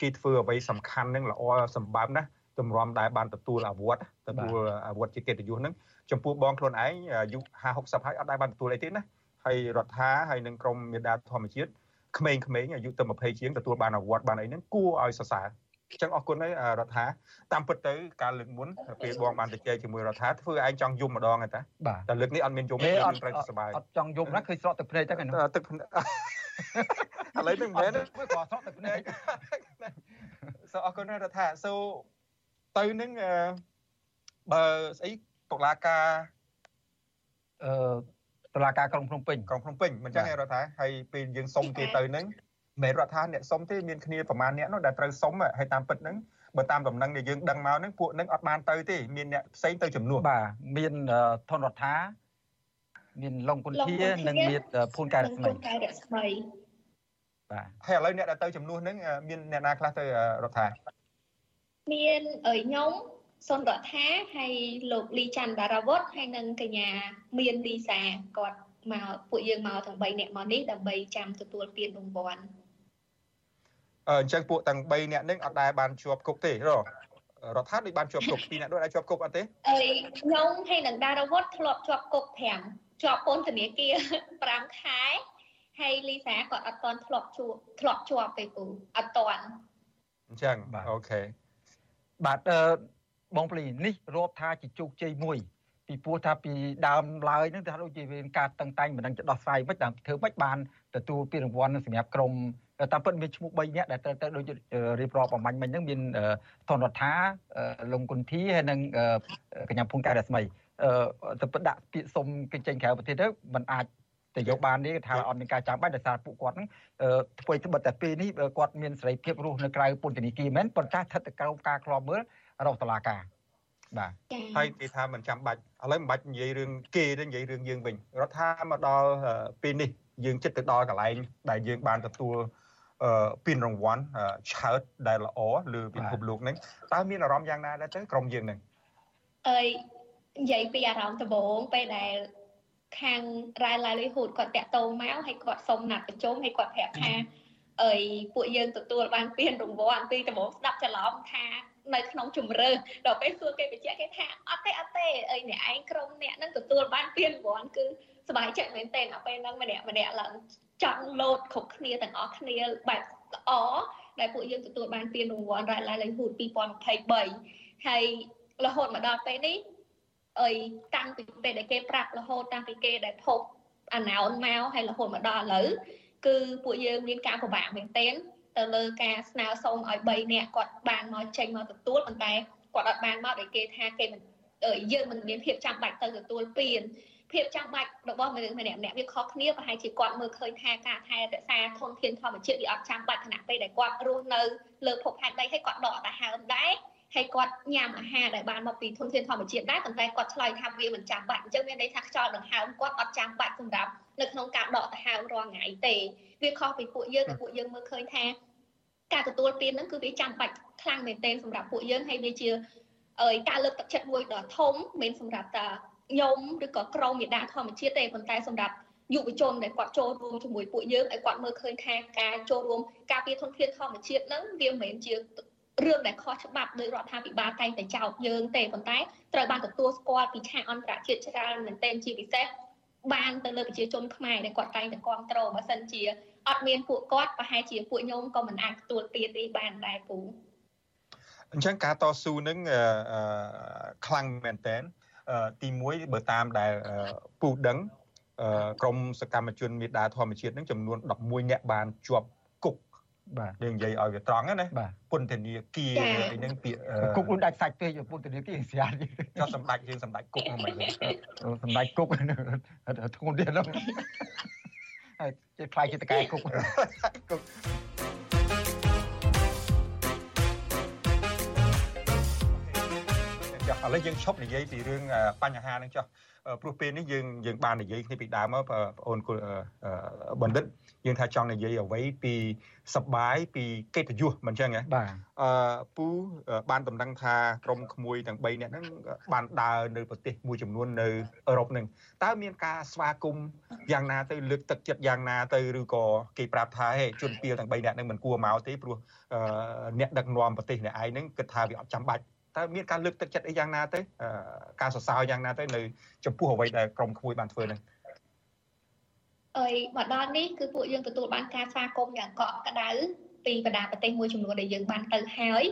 គេធ្វើអ្វីសំខាន់ហ្នឹងល្អសម្បើមណាតម្រាំដែលបានទទួលអាវុធទទួលអាវុធជាកិត្តិយសហ្នឹងចំពោះបងខ្លួនឯងអាយុ50 60ហើយអត់ដែលបានទទួលអីទេណាហើយរដ្ឋាហើយនឹងក្រមមេដាធម្មជាតិក្មេងៗអាយុទៅ20ជាងទទួលបានអាវុធបានអីហ្នឹងគួរឲ្យសរសើរ អញ្ចឹងអរគុណហើយរដ្ឋាតាមពិតទៅការលើកមុនពេលបងបានទៅជែកជាមួយរដ្ឋាធ្វើឯងចង់យំម្ដងទេតាតែលើកនេះអត់មានយំទេយើងត្រូវសុបាយអត់ចង់យំណាឃើញស្រក់ទឹកភ្នែកចឹងហ្នឹងទឹកឥឡូវនឹងមែនមើលក៏ស្រក់ទឹកភ្នែកសូអរគុណរដ្ឋាសូទៅនឹងបើស្អីតុលាការអឺតុលាការក្រុងភ្នំពេញក្រុងភ្នំពេញមិនចឹងឯរដ្ឋាហើយពេលយើងសុំគេទៅនឹង មិនរដ្ឋាអ្នកសុំទេមានគ្នាប្រមាណអ្នកនោះដែលត្រូវសុំហើយតាមពិតហ្នឹងបើតាមដំណឹងដែលយើងដឹងមកហ្នឹងពួកហ្នឹងអត់បានទៅទេមានអ្នកផ្សេងទៅចំនួនបាទមានធនរដ្ឋាមានឡុងគុនធានិងមានភូនកែរស្មីភូនកែរស្មីបាទហើយឥឡូវអ្នកដែលទៅចំនួនហ្នឹងមានអ្នកណាខ្លះទៅរដ្ឋាមានខ្ញុំសុនរដ្ឋាហើយលោកលីច័ន្ទបារាវុធហើយនិងកញ្ញាមានលីសាគាត់ មកពួកយើងមកទាំង3នាក់មកនេះដើម្បីចាំទទួលពានរង្វាន់អញ្ចឹងពួកទាំង3នាក់នឹងអត់ដែលបានជាប់គុកទេររដ្ឋាភិបាលបានជាប់គុកពីរនាក់ដូចអាចជាប់គុកអត់ទេអីខ្ញុំហើយនឹងដារវុធធ្លាប់ជាប់គុក5ជាប់ពន្ធនាគារ5ខែហើយលីសាគាត់អត់តន់ធ្លាប់ជួបធ្លាប់ជាប់ទេពូអត់តន់អញ្ចឹងអូខេបាទអឺបងប្លីនេះរាប់ថាជាជោគជ័យមួយ ពីព្រោះថាពីដើមឡើយនឹងថាដូចជាមានការតឹងតែងមិនដឹងจะដោះស្រាយមិនតាមធ្វើមិនបានទទួលពានរង្វាន់សម្រាប់ក្រុមតាមពិតមានឈ្មោះ3នាក់ដែលត្រូវទៅដូចរៀបរាប់អំបញ្ញមិញហ្នឹងមានធនរដ្ឋាលោកគុនធីហើយនិងកញ្ញាភុនកែរស្មីទៅពិតដាក់ពាក្យសុំគេចេញក្រៅប្រទេសទៅมันអាចទៅយកបាននេះថាអត់មានការចាំបាច់ដោយសារពួកគាត់ហ្នឹងធ្វើត្បិតតែពេលនេះគាត់មានសេរីភាពរស់នៅក្រៅពន្ធនាគារមែនប៉ុន្តែស្ថិតទៅក្រោមការខ្លាប់មើលរកតុលាការ បាទហើយគេថាមិនចាំបាច់ឥឡូវមិនបាច់និយាយរឿងគេទេនិយាយរឿងយើងវិញរដ្ឋាមកដល់ពេលនេះយើងចិត្តទៅដល់កន្លែងដែលយើងបានទទួលពានរង្វាន់ឆើតដែលល្អលើពិភពលោកហ្នឹងតើមានអារម្មណ៍យ៉ាងណាដែរទៅក្រុមយើងហ្នឹងអើយនិយាយពីអារម្មណ៍ដំបូងពេលដែលខាងរ៉ែឡាលីហ៊ូតគាត់តាក់ទងមកហើយគាត់សុំណាត់ប្រជុំហើយគាត់ប្រាប់ថាអើយពួកយើងទទួលបានពានរង្វាន់ពីដំបូងស្ដាប់ច្រឡំថា នៅក្នុងជំរឿដល់ពេលសួរគេបញ្ជាក់គេថាអត់ទេអត់ទេអីអ្នកឯងក្រុមអ្នកនឹងទទួលបានពានរង្វាន់គឺសប្បាយចិត្តមែនទែនដល់ពេលហ្នឹងម្នាក់ម្នាក់ឡើងចង់លោតគ្រប់គ្នាទាំងអស់គ្នាបែបល្អដែលពួកយើងទទួលបានពានរង្វាន់ Red Livelihood 2023ហើយរហូតមកដល់ពេលនេះអីតាំងពីពេលដែលគេប្រាប់រហូតតាំងពីគេដែលភពអាណោនមកហើយរហូតមកដល់ឥឡូវគឺពួកយើងមានការពិបាកមែនទែន ទៅលើការស្នើសុំឲ្យ3នាក់គាត់បានមកចេញមកទទួលប៉ុន្តែគាត់អត់បានមកដោយគេថាគេមិនយើងមិនមានភាពចាំបាច់ទៅទទួលពានភាពចាំបាច់របស់មនុស្សម្នាក់ម្នាក់វាខុសគ្នាប្រហែលជាគាត់មើលឃើញថាការថែរក្សាធនធានធម្មជាតិវាអត់ចាំបាច់ខណៈពេលដែលគាត់រស់នៅលើភពផែនដីហើយគាត់ដកតាហើមដែរហើយគាត់ញ៉ាំអាហារដែលបានមកពីធនធានធម្មជាតិដែរប៉ុន្តែគាត់ឆ្លើយថាវាមិនចាំបាច់អញ្ចឹងមានន័យថាខ្យល់ដង្ហើមគាត់អត់ចាំបាច់សម្រាប់នៅក្នុងការដកដង្ហើមរាល់ថ្ងៃទេ វាខុសពីពួកយើងដែលពួកយើងមើលឃើញថាការទទួលទានហ្នឹងគឺវាចាំបាច់ខ្លាំងមែនទែនសម្រាប់ពួកយើងហើយវាជាអើយការលើកទឹកចិត្តមួយដ៏ធំមិនសម្រាប់តាខ្ញុំឬក៏ក្រមមេដាធម្មជាតិទេប៉ុន្តែសម្រាប់យុវជនដែលគាត់ចូលរួមជាមួយពួកយើងឲ្យគាត់មើលឃើញថាការចូលរួមការពារធនធានធម្មជាតិហ្នឹងវាមិនមែនជារឿងដែលខុសច្បាប់ដោយរដ្ឋាភិបាលតែងតែចោទយើងទេប៉ុន្តែត្រូវបានទទួលស្គាល់ពីឆាកអន្តរជាតិច្រើនមែនទែនជាពិសេសបានទៅលើប្រជាជនខ្មែរដែលគាត់តែងតែគ្រប់គ្រងបើសិនជា អត់មានពួកគាត់ប្រហែលជាពួកញោមក៏មិនអាចទទួលទានទេបានដែរពូអញ្ចឹងការតស៊ូនឹងខ្លាំងមែនតើទី1បើតាមដែលពូដឹងក្រមសកម្មជនមេដាធម្មជាតិនឹងចំនួន11នាក់បានជាប់គុកបាទយើងនិយាយឲ្យវាត្រង់ណាពន្ធនាគារអីហ្នឹងពាក្យគុកខ្លួនដាច់សាច់ពេកពន្ធនាគារស្រាលចោះសម្ដេចយើងសម្ដេចគុកហ្នឹងមិនសម្ដេចគុកធ្ងន់ទៀតហ្នឹងហើយ ជាខ្លាយជាតកែគុកគុកឥឡូវយើងឈប់និយាយពីរឿងបញ្ហាហ្នឹងចុះព្រោះពេលនេះយើងយើងបាននិយាយគ្នាពីដើមមកបងអូនបណ្ឌិត យើងថាចង់និយាយអ្វីពីសបាយពីកិត្តិយសមិនចឹងហ៎បាទអឺពូបានតំណែងថាក្រុមក្មួយទាំង3នាក់ហ្នឹងបានដើរនៅប្រទេសមួយចំនួននៅអឺរ៉ុបហ្នឹងតើមានការស្វាគមន៍យ៉ាងណាទៅលើកទឹកចិត្តយ៉ាងណាទៅឬក៏គេប្រាប់ថាហេជនពីលទាំង3នាក់ហ្នឹងមិនគួរមកទេព្រោះអ្នកដឹកនាំប្រទេសអ្នកឯងហ្នឹងគិតថាវាអត់ចាំបាច់តើមានការលើកទឹកចិត្តអីយ៉ាងណាទៅការសរសើរយ៉ាងណាទៅនៅចំពោះអ្វីដែលក្រុមក្មួយបានធ្វើហ្នឹង អីមកដល់នេះគឺពួកយើងទទួលបានការស្វាគមន៍យ៉ាងកក់ក្ដៅពីបណ្ដាប្រទេសមួយចំនួនដែលយើងបានទៅហើយ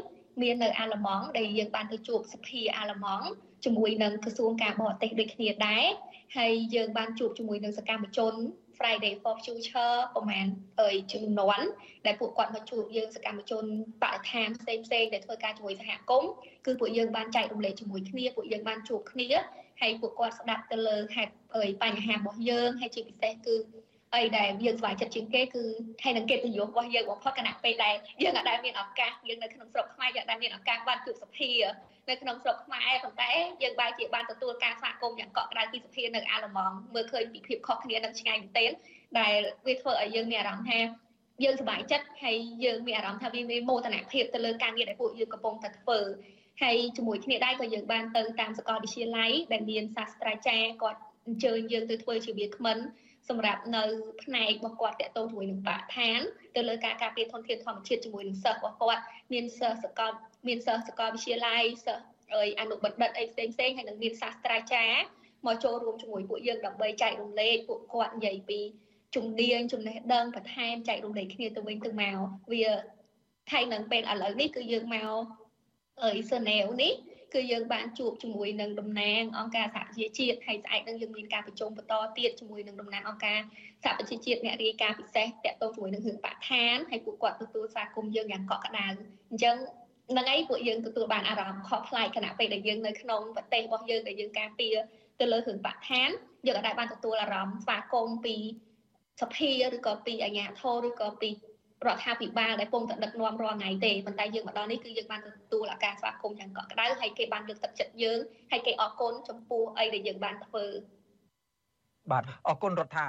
មាននៅអាល្លឺម៉ង់ដែលយើងបានទៅជួបសភាអាល្លឺម៉ង់ជាមួយនឹងក្រសួងការបរទេសដូចគ្នាដែរហើយយើងបានជួបជាមួយនឹងសកម្មជន Friday for Future ប្រហែលអើយជំនាន់ដែលពួកគាត់មកជួបយើងសកម្មជនបរិស្ថានផ្សេងផ្សេងដែលធ្វើការជាមួយសហគមន៍គឺពួកយើងបានចែករំលែកជាមួយគ្នាពួកយើងបានជួបគ្នា ហើយពួកគាត់ស្ដាប់ទៅលើហេតុអើយបញ្ហារបស់យើងហើយជាពិសេសគឺអីដែលយើងស្វែងចិត្តជាងគេគឺហើយនឹងកិត្តិយសរបស់យើងបំផុតគណៈពេលដែលយើងអាចដែលមានឱកាសយើងនៅក្នុងស្រុកខ្មែរយើងអាចមានឱកាសបានជួបសភានៅក្នុងស្រុកខ្មែរប៉ុន្តែយើងបែរជាបានទទួលការស្វាគមន៍យ៉ាងកក់ក្ដៅពីសភានៅអាល្លឺម៉ង់មើលឃើញពីភាពខុសគ្នានឹងឆ្ងាយមែនទែនដែលវាធ្វើឲ្យយើងមានអារម្មណ៍ថាយើងសប្បាយចិត្តហើយយើងមានអារម្មណ៍ថាវាមានមោទនភាពទៅលើការងារដែលពួកយើងកំពុងតែធ្វើ ហើយជាមួយគ្នាដែរក៏យើងបានទៅតាមសាកលវិទ្យាល័យដែលមានសាស្ត្រាចារ្យគាត់អញ្ជើញយើងទៅធ្វើជាវាគ្មិនសម្រាប់នៅផ្នែករបស់គាត់តកតងជាមួយនឹងបរិស្ថានទៅលើការការពារធនធានធម្មជាតិជាមួយនឹងសិស្សរបស់គាត់មានសិស្សសកលមានសិស្សសាកលវិទ្យាល័យសិស្សអីអនុបណ្ឌិតអីផ្សេងផ្សេងហើយនឹងមានសាស្ត្រាចារ្យមកចូលរួមជាមួយពួកយើងដើម្បីចែករំលែកពួកគាត់និយាយពីជំនាញចំណេះដឹងបន្ថែមចែករំលែកគ្នាទៅវិញទៅមកវាហើយនឹងពេលឥឡូវនេះគឺយើងមក អីសណែវនេះគឺយើងបានជួបជាមួយនឹងតំណាងអង្គការសហជីវជាតិហើយស្អែកនឹងយើងមានការប្រជុំបន្តទៀតជាមួយនឹងតំណាងអង្គការសហប្រជាជាតិអ្នករាយការណ៍ពិសេសតាក់ទងជាមួយនឹងរឿងបរិស្ថានហើយពួកគាត់ទទួលស្វាគមន៍យើងយ៉ាងកក់ក្ដៅអញ្ចឹងនឹងអីពួកយើងទទួលបានអារម្មណ៍ខុសប្លែកខណៈពេលដែលយើងនៅក្នុងប្រទេសរបស់យើងដែលយើងការពារទៅលើរឿងបរិស្ថានយើងអាចបានទទួលអារម្មណ៍ស្វាគមន៍ពីសភាឬក៏ពីអាជ្ញាធរឬក៏ពី រដ្ឋាភិបាលដែលពងតែដឹកនាំរាល់ថ្ងៃទេប៉ុន្តែយើងមកដល់នេះគឺយើងបានទទួលឱកាសស្វាគមន៍យ៉ាងកក់ក្ដៅហើយគេបានលើកទឹកចិត្តយើងហើយគេអរគុណចំពោះអីដែលយើងបានធ្វើបាទអរគុណរដ្ឋា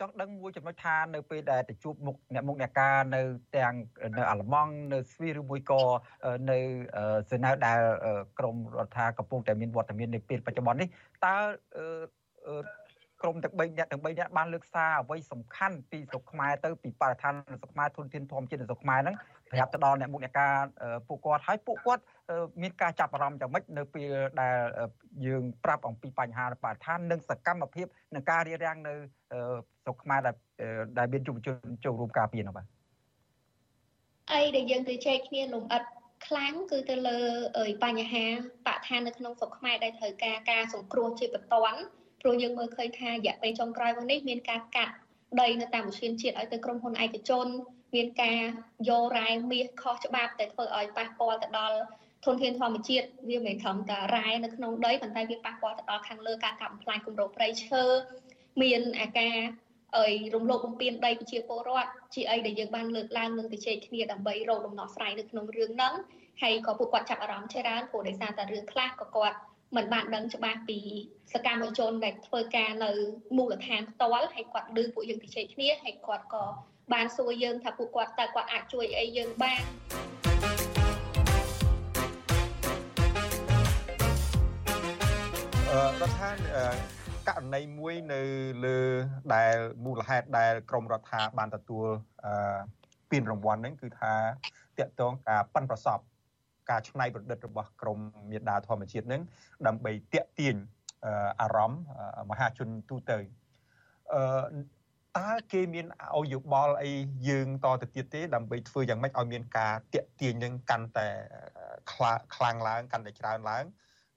ចង់ដឹងមួយចំណុចថានៅពេលដែលទៅជួបមុខអ្នកមុខអ្នកការនៅទាំងនៅអាល្លឺម៉ង់នៅស្វីសឬមួយក៏នៅសេណាវដែលក្រមរដ្ឋាកំពុងតែមានវត្តមាននៅពេលបច្ចុប្បន្ននេះតើ ក្រុមទាំង3នាក់ទាំង3នាក់បានលើកសារអ្វីសំខាន់ពីស្រុកខ្មែរទៅពីបរិស្ថានស្រុកខ្មែរធនធានធម្មជាតិនៅស្រុកខ្មែរហ្នឹងប្រាប់ទៅដល់អ្នកមុខអ្នកការពួកគាត់ហើយពួកគាត់មានការចាប់អារម្មណ៍យ៉ាងម៉េចនៅពេលដែលយើងប្រាប់អំពីបញ្ហាបរិស្ថាននិងសកម្មភាពនឹងការរៀបរៀងនៅស្រុកខ្មែរដែលដែលមានយុវជនចូលរួមការពារនោះបាទអីដែលយើងទៅចែកគ្នាលំអិតខ្លាំងគឺទៅលើបញ្ហាបរិស្ថាននៅក្នុងស្រុកខ្មែរដែលត្រូវការការសង្គ្រោះជាបន្ទាន់ ព្រោះយើងមើលឃើញថារយៈពេលចុងក្រោយមកនេះមានការកាត់ដីនៅតាមវិទ្យាជាតិឲ្យទៅក្រុមហ៊ុនឯកជន មានការយករ៉ែមាសខុសច្បាប់តែធ្វើឲ្យប៉ះពាល់ទៅដល់ធនធានធម្មជាតិវាមិនត្រឹមតែរ៉ែនៅក្នុងដីប៉ុន្តែវាប៉ះពាល់ទៅដល់ខាងលើការកាប់បំផ្លាញគម្របព្រៃឈើមានអាការអីរំលោភបំពានដីប្រជាពលរដ្ឋជាអីដែលយើងបានលើកឡើងនឹងទៅជែកគ្នាដើម្បីរកដំណោះស្រាយនៅក្នុងរឿងហ្នឹងហើយក៏ពួកគាត់ចាប់អារម្មណ៍ច្រើនព្រោះដោយសារតែរឿងខ្លះក៏គាត់ មិនបានដឹងច្បាស់ពីសកម្មជនដែលធ្វើការនៅមូលដ្ឋានផ្ទាល់ហើយគាត់ឮពួកយើងជជែកគ្នាហើយគាត់ក៏បានសួរយើងថាពួកគាត់តើគាត់អាចជួយអីយើងបានអឺរដ្ឋាភិបាលករណីមួយនៅលើដែលមូលហេតុដែលក្រមរដ្ឋាបានទទួលអឺពានរង្វាន់ហ្នឹងគឺថាតកតងការប៉ិនប្រសព ការច្នៃប្រឌិតរបស់ក្រមមេដាធម្មជាតិនឹងដើម្បីតាក់ទាញអារម្មណ៍មហាជនទូទៅអឺតើគេមានឲ្យយោបល់អីយើងតទៅទៀតទេដើម្បីធ្វើយ៉ាងម៉េចឲ្យមានការតាក់ទាញនឹងកាន់តែខ្លាំងឡើងកាន់តែច្រើនឡើង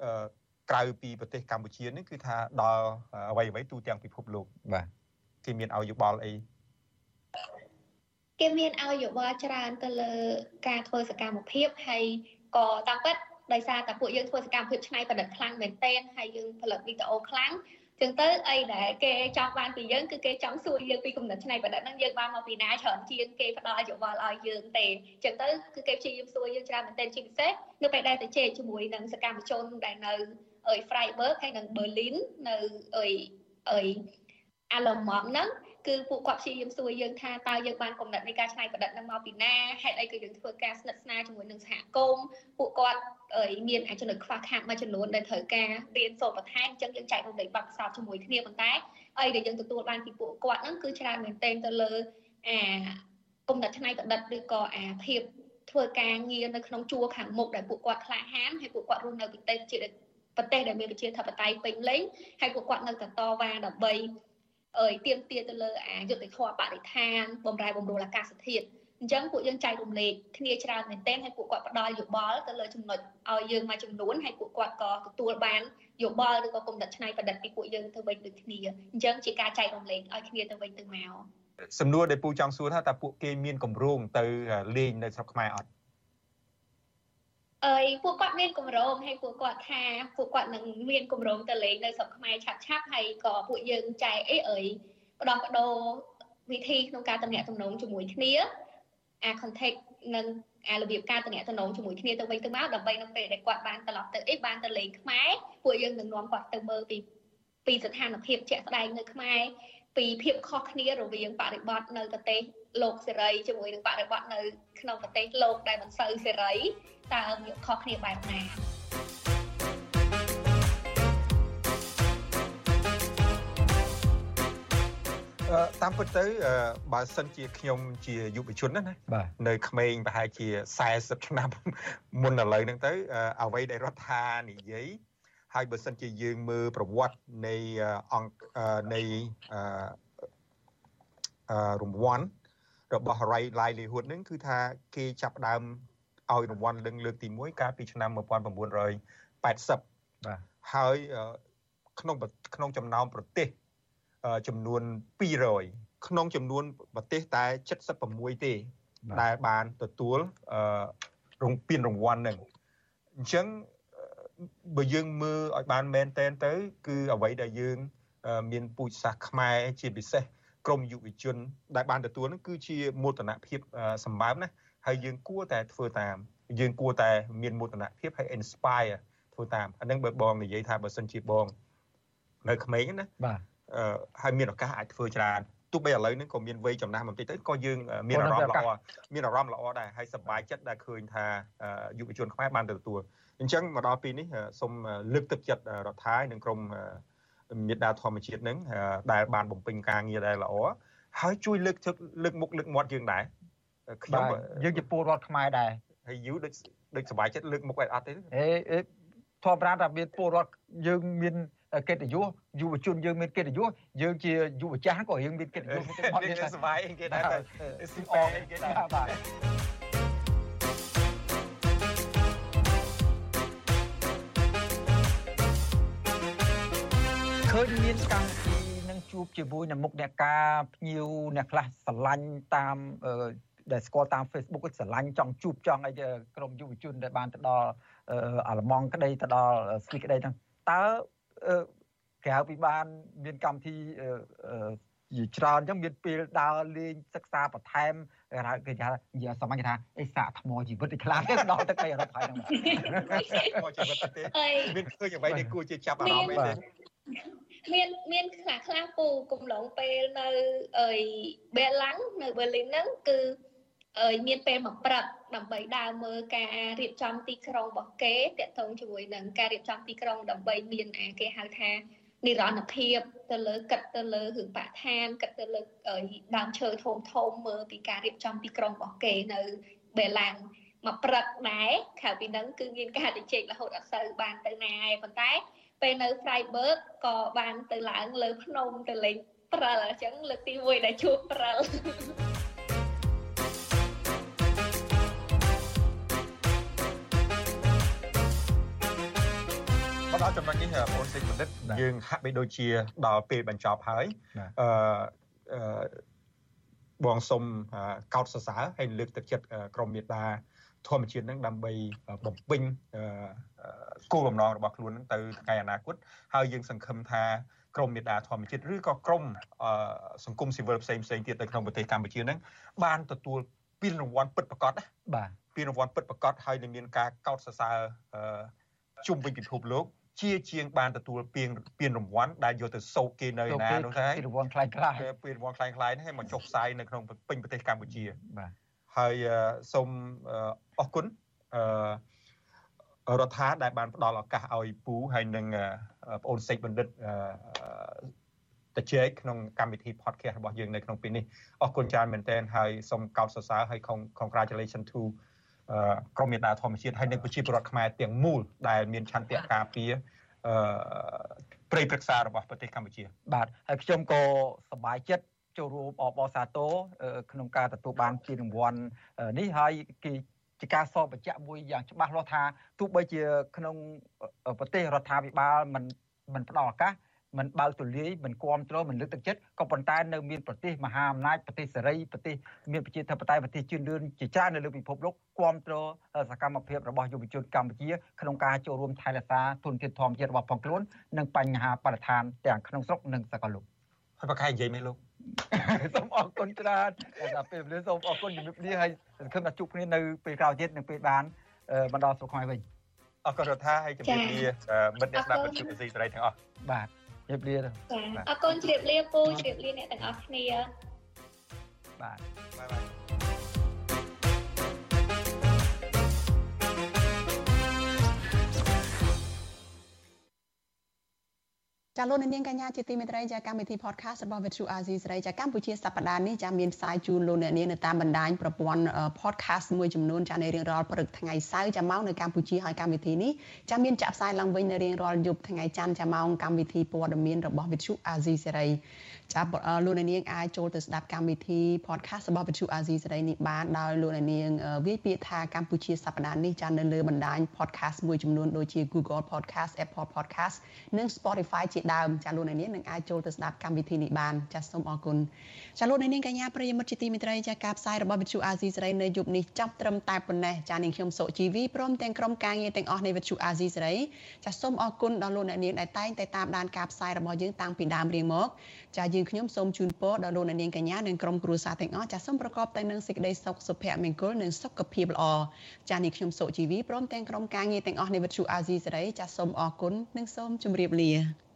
អឺក្រៅពីប្រទេសកម្ពុជានេះគឺថាដល់អ្វីអ្វីទូទាំងពិភពលោកបាទគេមានឲ្យយោបល់អីគេមានឲ្យយោបល់ច្រើនទៅលើការធ្វើសកម្មភាពហើយ ក៏តាមពិតដោយសារតែពួកយើងធ្វើសកម្មភាពឆ្នៃប្រឌិតខ្លាំងមែនទែនហើយយើងផលិតវីដេអូខ្លាំងចឹងទៅអីដែលគេចង់បានពីយើងគឺគេចង់សួរយើងពីគំនិតឆ្នៃប្រឌិតហ្នឹងយើងបានមកពីណាច្រើនជាងគេផ្ដល់យោបល់ឲ្យយើងទេចឹងទៅគឺគេព្យាយាមសួរយើងច្រើនមែនទែនជាពិសេសនៅពេលដែលទៅជែកជាមួយនឹងសកម្មជនដែលនៅអី Freiburg ហើយនិង Berlin នៅអីអី Allemand ហ្នឹង គឺពួកគាត់ព្យាយាមសួរយើងថាតើយើងបានកំណត់នៃការច្នៃប្រឌិតនឹងមកពីណាហេតុអីក៏យើងធ្វើការស្និទ្ធស្នាលជាមួយនឹងសហគមន៍ពួកគាត់មានអាចចំណុចខ្វះខាតមួយចំនួនដែលត្រូវការរៀនសូត្របន្ថែមអញ្ចឹងយើងចែករំលែកបទពិសោធន៍ជាមួយគ្នាប៉ុន្តែអីដែលយើងទទួលបានពីពួកគាត់ហ្នឹងគឺច្រើនមែនទែនទៅលើអាគំនិតច្នៃប្រឌិតឬក៏អាភាពធ្វើការងារនៅក្នុងជួរខាងមុខដែលពួកគាត់ក្លាហានហើយពួកគាត់រស់នៅប្រទេសជាប្រទេសដែលមានប្រជាធិបតេយ្យពេញលេញហើយពួកគាត់នៅតែតវ៉ាដើម្បី អើយទៀមទាទៅលើអាយុទ្ធធម៌បរិស្ថានបំរែបំរួលអាកាសធាតុអញ្ចឹងពួកយើងចែករំលែកគ្នាច្រើនមែនទែនហើយពួកគាត់ផ្ដល់យោបល់ទៅលើចំណុចឲ្យយើងមួយចំនួនហើយពួកគាត់ក៏ទទួលបានយោបល់ឬក៏គំនិតច្នៃប្រឌិតពីពួកយើងទៅវិញដូចគ្នាអញ្ចឹងជាការចែករំលែកឲ្យគ្នាទៅវិញទៅមកសំណួរដែលពូចង់សួរថាតើពួកគេមានកម្រោងទៅលេងនៅស្រុកខ្មែរអត់ អីពួកគាត់មានកម្រងហើយពួកគាត់ថាពួកគាត់នឹងមានកម្រងទៅលេងនៅស្រុកខ្មែរឆាប់ឆាប់ហើយក៏ពួកយើងចែកអីអីបដោះបដោវិធីក្នុងការតំណាក់តំណងជាមួយគ្នាអា contact និងអារបៀបការតំណាក់តំណងជាមួយគ្នាទៅវិញទៅមកដើម្បីនៅពេលដែលគាត់បានត្រឡប់ទៅអីបានទៅលេងខ្មែរពួកយើងនឹងនាំគាត់ទៅមើលពីពីស្ថានភាពជាក់ស្ដែងនៅខ្មែរ ពីភាពខុសគ្នារវាងបរិបទនៅប្រទេសលោកសេរីជាមួយនឹងបរិបទនៅក្នុងប្រទេសលោកដែលមិនសូវសេរីតើវាខុសគ្នាបែបណាតាមពិតទៅបើសិនជាខ្ញុំជាយុវជនណាណានៅក្មេងប្រហែលជា40ឆ្នាំមុនឥឡូវហ្នឹងទៅអ្វីដែលរដ្ឋានិយាយ ហើយបើសិនជាយើងមើលប្រវត្តិនៃអង្គនៃរង្វាន់របស់ Ray Livelihood ហ្នឹងគឺថាគេចាប់ដើមឲ្យរង្វាន់លើកលើកទី1កាលពីឆ្នាំ1980បាទហើយក្នុងក្នុងចំណោមប្រទេសចំនួន200ក្នុងចំនួនប្រទេសតែ76ទេដែលបានទទួលរងពានរង្វាន់ហ្នឹងអញ្ចឹង បើយើងមើលឲ្យបានមែនតែនទៅ គឺអ្វីដែលយើង មានពូជសាសន៍ខ្មែរជាពិសេសក្រមយុវជន ដែលបានទទួលនោះគឺជាមោទនភាពសម្បើមណាហើយយើងគួរតែធ្វើតាម យើងគួរតែមានមោទនភាពហើយ inspire ធ្វើតាមអានឹងបើបងនិយាយថាបើសិនជាបង នៅក្មេងណាបាទហើយមានឱកាសអាចធ្វើច្រើនទោះបីឥឡូវនេះក៏មានវ័យចំណាស់បន្តិចទៅក៏យើងមានអារម្មណ៍ល្អមានអារម្មណ៍ល្អដែរហើយសប្បាយចិត្តដែលឃើញថាយុវជនខ្មែរបានទទួល អញ្ចឹងមកដល់ពេលនេះសូមលើកទឹកចិត្តរដ្ឋាភិបាលនិងក្រមមេដាធម្មជាតិនឹងដែលបានបំពេញការងារដែលល្អហើយជួយលើកទឹកលើកមុខលើកមាត់យើងដែរខ្ញុំយើងជាពលរដ្ឋខ្មែរដែរហើយយូដូចដូចសប្បាយចិត្តលើកមុខឲ្យអត់ទេអេធម្មតាថាមានពលរដ្ឋយើងមានកិត្តិយសយុវជនយើងមានកិត្តិយសយើងជាយុវចាស់ក៏យើងមានកិត្តិយសមកទៀតសុបាយគេដែរស៊ីអងគេដែរបាទ កម្មវិធីនឹងជួបជាមួយនឹងមុខអ្នកការភ្ញៀវអ្នកខ្លះស្រឡាញ់តាមដែលស្គាល់តាម Facebook ស្រឡាញ់ចង់ជួបចង់អីក្រុមយុវជនដែលបានទៅដល់អាល្លឺម៉ង់ក្តីទៅដល់ស្វីសក្តីហ្នឹងតើក្រៅពីបានមានកម្មវិធីជាច្រើនអញ្ចឹងមានពេលដើរលេងសិក្សាបន្ថែមគេថានិយាយសាមញ្ញថាអេសាកថ្មជីវិតឯខ្លះទេដល់ទៅទៅអឺរ៉ុបហើយហ្នឹងថ្មជីវិតទេមានឃើញអ្វីដែលគួរជាចាប់អារម្មណ៍ទេ មានមានខ្លះខ្លះពូកំឡុងពេលនៅអីបេឡាំងនៅប៊ឺលីនហ្នឹងគឺអើយមានពេលមកព្រឹកដើម្បីដើរមើលការរៀបចំទីក្រុងរបស់គេតកតងជាមួយនឹងការរៀបចំទីក្រុងដើម្បីមានអាគេហៅថានិរន្តរភាពទៅលើគិតទៅលើរឿងបរិស្ថានគិតទៅលើដើមឈើធំធំមើលពីការរៀបចំទីក្រុងរបស់គេនៅបេឡាំងមកព្រឹកដែរក្រៅពីហ្នឹងគឺមានការជជែករហូតអត់សូវបានទៅណាឯប៉ុន្តែ ពេលនៅ Freiburg ក៏បានទៅឡើងលើភ្នំទៅលេងព្រិលអញ្ចឹងលើកទី1ដែលជួបព្រិលមកដល់ចំណុចនេះបងសេចបណ្ឌិតយើងហាក់បីដូចជាដល់ពេលបញ្ចប់ហើយអឺបងសុំកោតសរសើរហើយលើកទឹកចិត្តក្រមមេដា ធម្មជាតិនឹងដើម្បីបំពេញគោលបំណងរបស់ខ្លួននឹងទៅថ្ងៃអនាគតហើយយើងសង្ឃឹមថាក្រមមេដាធម្មជាតិឬក៏ក្រមសង្គមស៊ីវិលផ្សេងផ្សេងទៀតនៅក្នុងប្រទេសកម្ពុជានឹងបានទទួលពានរង្វាន់ពិតប្រាកដណាបាទពានរង្វាន់ពិតប្រាកដហើយនឹងមានការកោតសរសើរជុំវិញពិភពលោកជាជាងបានទទួលពានពានរង្វាន់ដែលយកទៅសោកគេនៅណានោះដែរពានរង្វាន់ខ្លាំងខ្លាយពានរង្វាន់ខ្លាំងខ្លាយនេះឲ្យមកចុះផ្សាយនៅក្នុងពេញប្រទេសកម្ពុជាបាទ ហើយសូមអរគុណអឺរដ្ឋាដែលបានផ្ដល់ឱកាសឲ្យពូហើយនឹងបងអូនសេចបណ្ឌិតតជែកក្នុងកម្មវិធី podcast របស់យើងនៅក្នុងពេលនេះអរគុណច្រើនមែនទែនហើយសូមកោតសរសើរហើយ congratulation to ក្រមមេដាធម្មជាតិហើយនិងប្រជាពលរដ្ឋខ្មែរទាំងមូលដែលមានឆន្ទៈការពារអឺព្រៃព្រឹក្សារបស់ប្រទេសកម្ពុជា បាទហើយខ្ញុំក៏សប្បាយចិត្ត ចូលរួមអបអរសាទរក្នុងការទទួលបានពានរង្វាន់នេះហើយគេជាការសរបញ្ជាក់មួយយ៉ាងច្បាស់លាស់ថាទោះបីជាក្នុងប្រទេសរដ្ឋាភិបាលមិនមិនផ្ដល់ឱកាសមិនបើកទូលាយមិនគ្រប់គ្រងមិនលើកទឹកចិត្តក៏ប៉ុន្តែនៅមានប្រទេសមហាអំណាចប្រទេសសេរីប្រទេសមានប្រជាធិបតេយ្យប្រទេសជឿនលឿនជាច្រើននៅលើពិភពលោកគ្រប់គ្រងសកម្មភាពរបស់យុវជនកម្ពុជាក្នុងការចូលរួមថែរក្សាទុនធានធម្មជាតិរបស់ផងខ្លួននិងបញ្ហាបរិស្ថានទាំងក្នុងស្រុកនិងសកលលោកហើយប្រកែកនិយាយមែនលោក សូមអរគុណច្រើនដល់ពេលវេលាសូមអរគុណជំរាបលាហើយសង្ឃឹមថាជួបគ្នានៅពេលក្រោយទៀតនឹងពេលបានបន្តស្រុកខ្មែរវិញអរគុណរដ្ឋាហើយជំរាបលាមិត្តអ្នកស្ដាប់វិទ្យុអេស៊ីសេរីទាំងអស់បាទជម្រាបលាចាអរគុណជម្រាបលាពូជម្រាបលាអ្នកទាំងអស់គ្នាបាទបាយបាយ ចាលោកនាងកញ្ញាជាទីមេត្រីចាកម្មវិធី podcast របស់ Vithu Azizi សេរីចាកម្ពុជាសប្តាហ៍នេះចាមានផ្សាយជូនលោកអ្នកនាងនៅតាមបណ្ដាញប្រព័ន្ធ podcast មួយចំនួនចានៅរៀងរាល់ព្រឹកថ្ងៃសៅរ៍ចាមកនៅកម្ពុជាហើយកម្មវិធីនេះចាមានចាក់ផ្សាយឡើងវិញនៅរៀងរាល់យប់ថ្ងៃច័ន្ទចាម៉ោងកម្មវិធីព័ត៌មានរបស់ Vithu Azizi សេរីចាលោកអ្នកនាងអាចចូលទៅស្ដាប់កម្មវិធី podcast របស់វិទ្យុអាស៊ីសេរីនេះបានដោយលោកអ្នកនាងវាយពាក្យថាកម្ពុជាសប្តាហ៍នេះចានៅលើបណ្ដាញ podcast មួយចំនួនដូចជា Google Podcast Apple Podcast និង Spotify ជាដើមចាលោកអ្នកនាងនឹងអាចចូលទៅស្ដាប់កម្មវិធីនេះបានចាសូមអរគុណចាលោកអ្នកនាងកញ្ញាប្រិយមិត្តជាទីមេត្រីចាការផ្សាយរបស់វិទ្យុអាស៊ីសេរីនៅយប់នេះចាប់ត្រឹមតែប៉ុណ្ណេះចានាងខ្ញុំសុជីវីព្រមទាំងក្រុមការងារទាំងអស់នៃវិទ្យុអាស៊ីសេរីចាសូមអរគុណដល់លោកអ្នកនាងដែលតែងតែតាមដានការផ្សាយរបស់យើងតាំងពីដើមរៀងមក ចាយើងខ្ញុំសូមជូនពរដល់លោកអ្នកនាងកញ្ញានិងក្រុមគ្រួសារទាំងអស់ចាសូមប្រកបតែនឹងសេចក្តីសុខសុភមង្គលនិងសុខភាពល្អចានេះខ្ញុំសុជីវីព្រមទាំងក្រុមការងារទាំងអស់នៃវិទ្យុអាស៊ីសេរីចាសូមអរគុណនិងសូមជម្រាបលា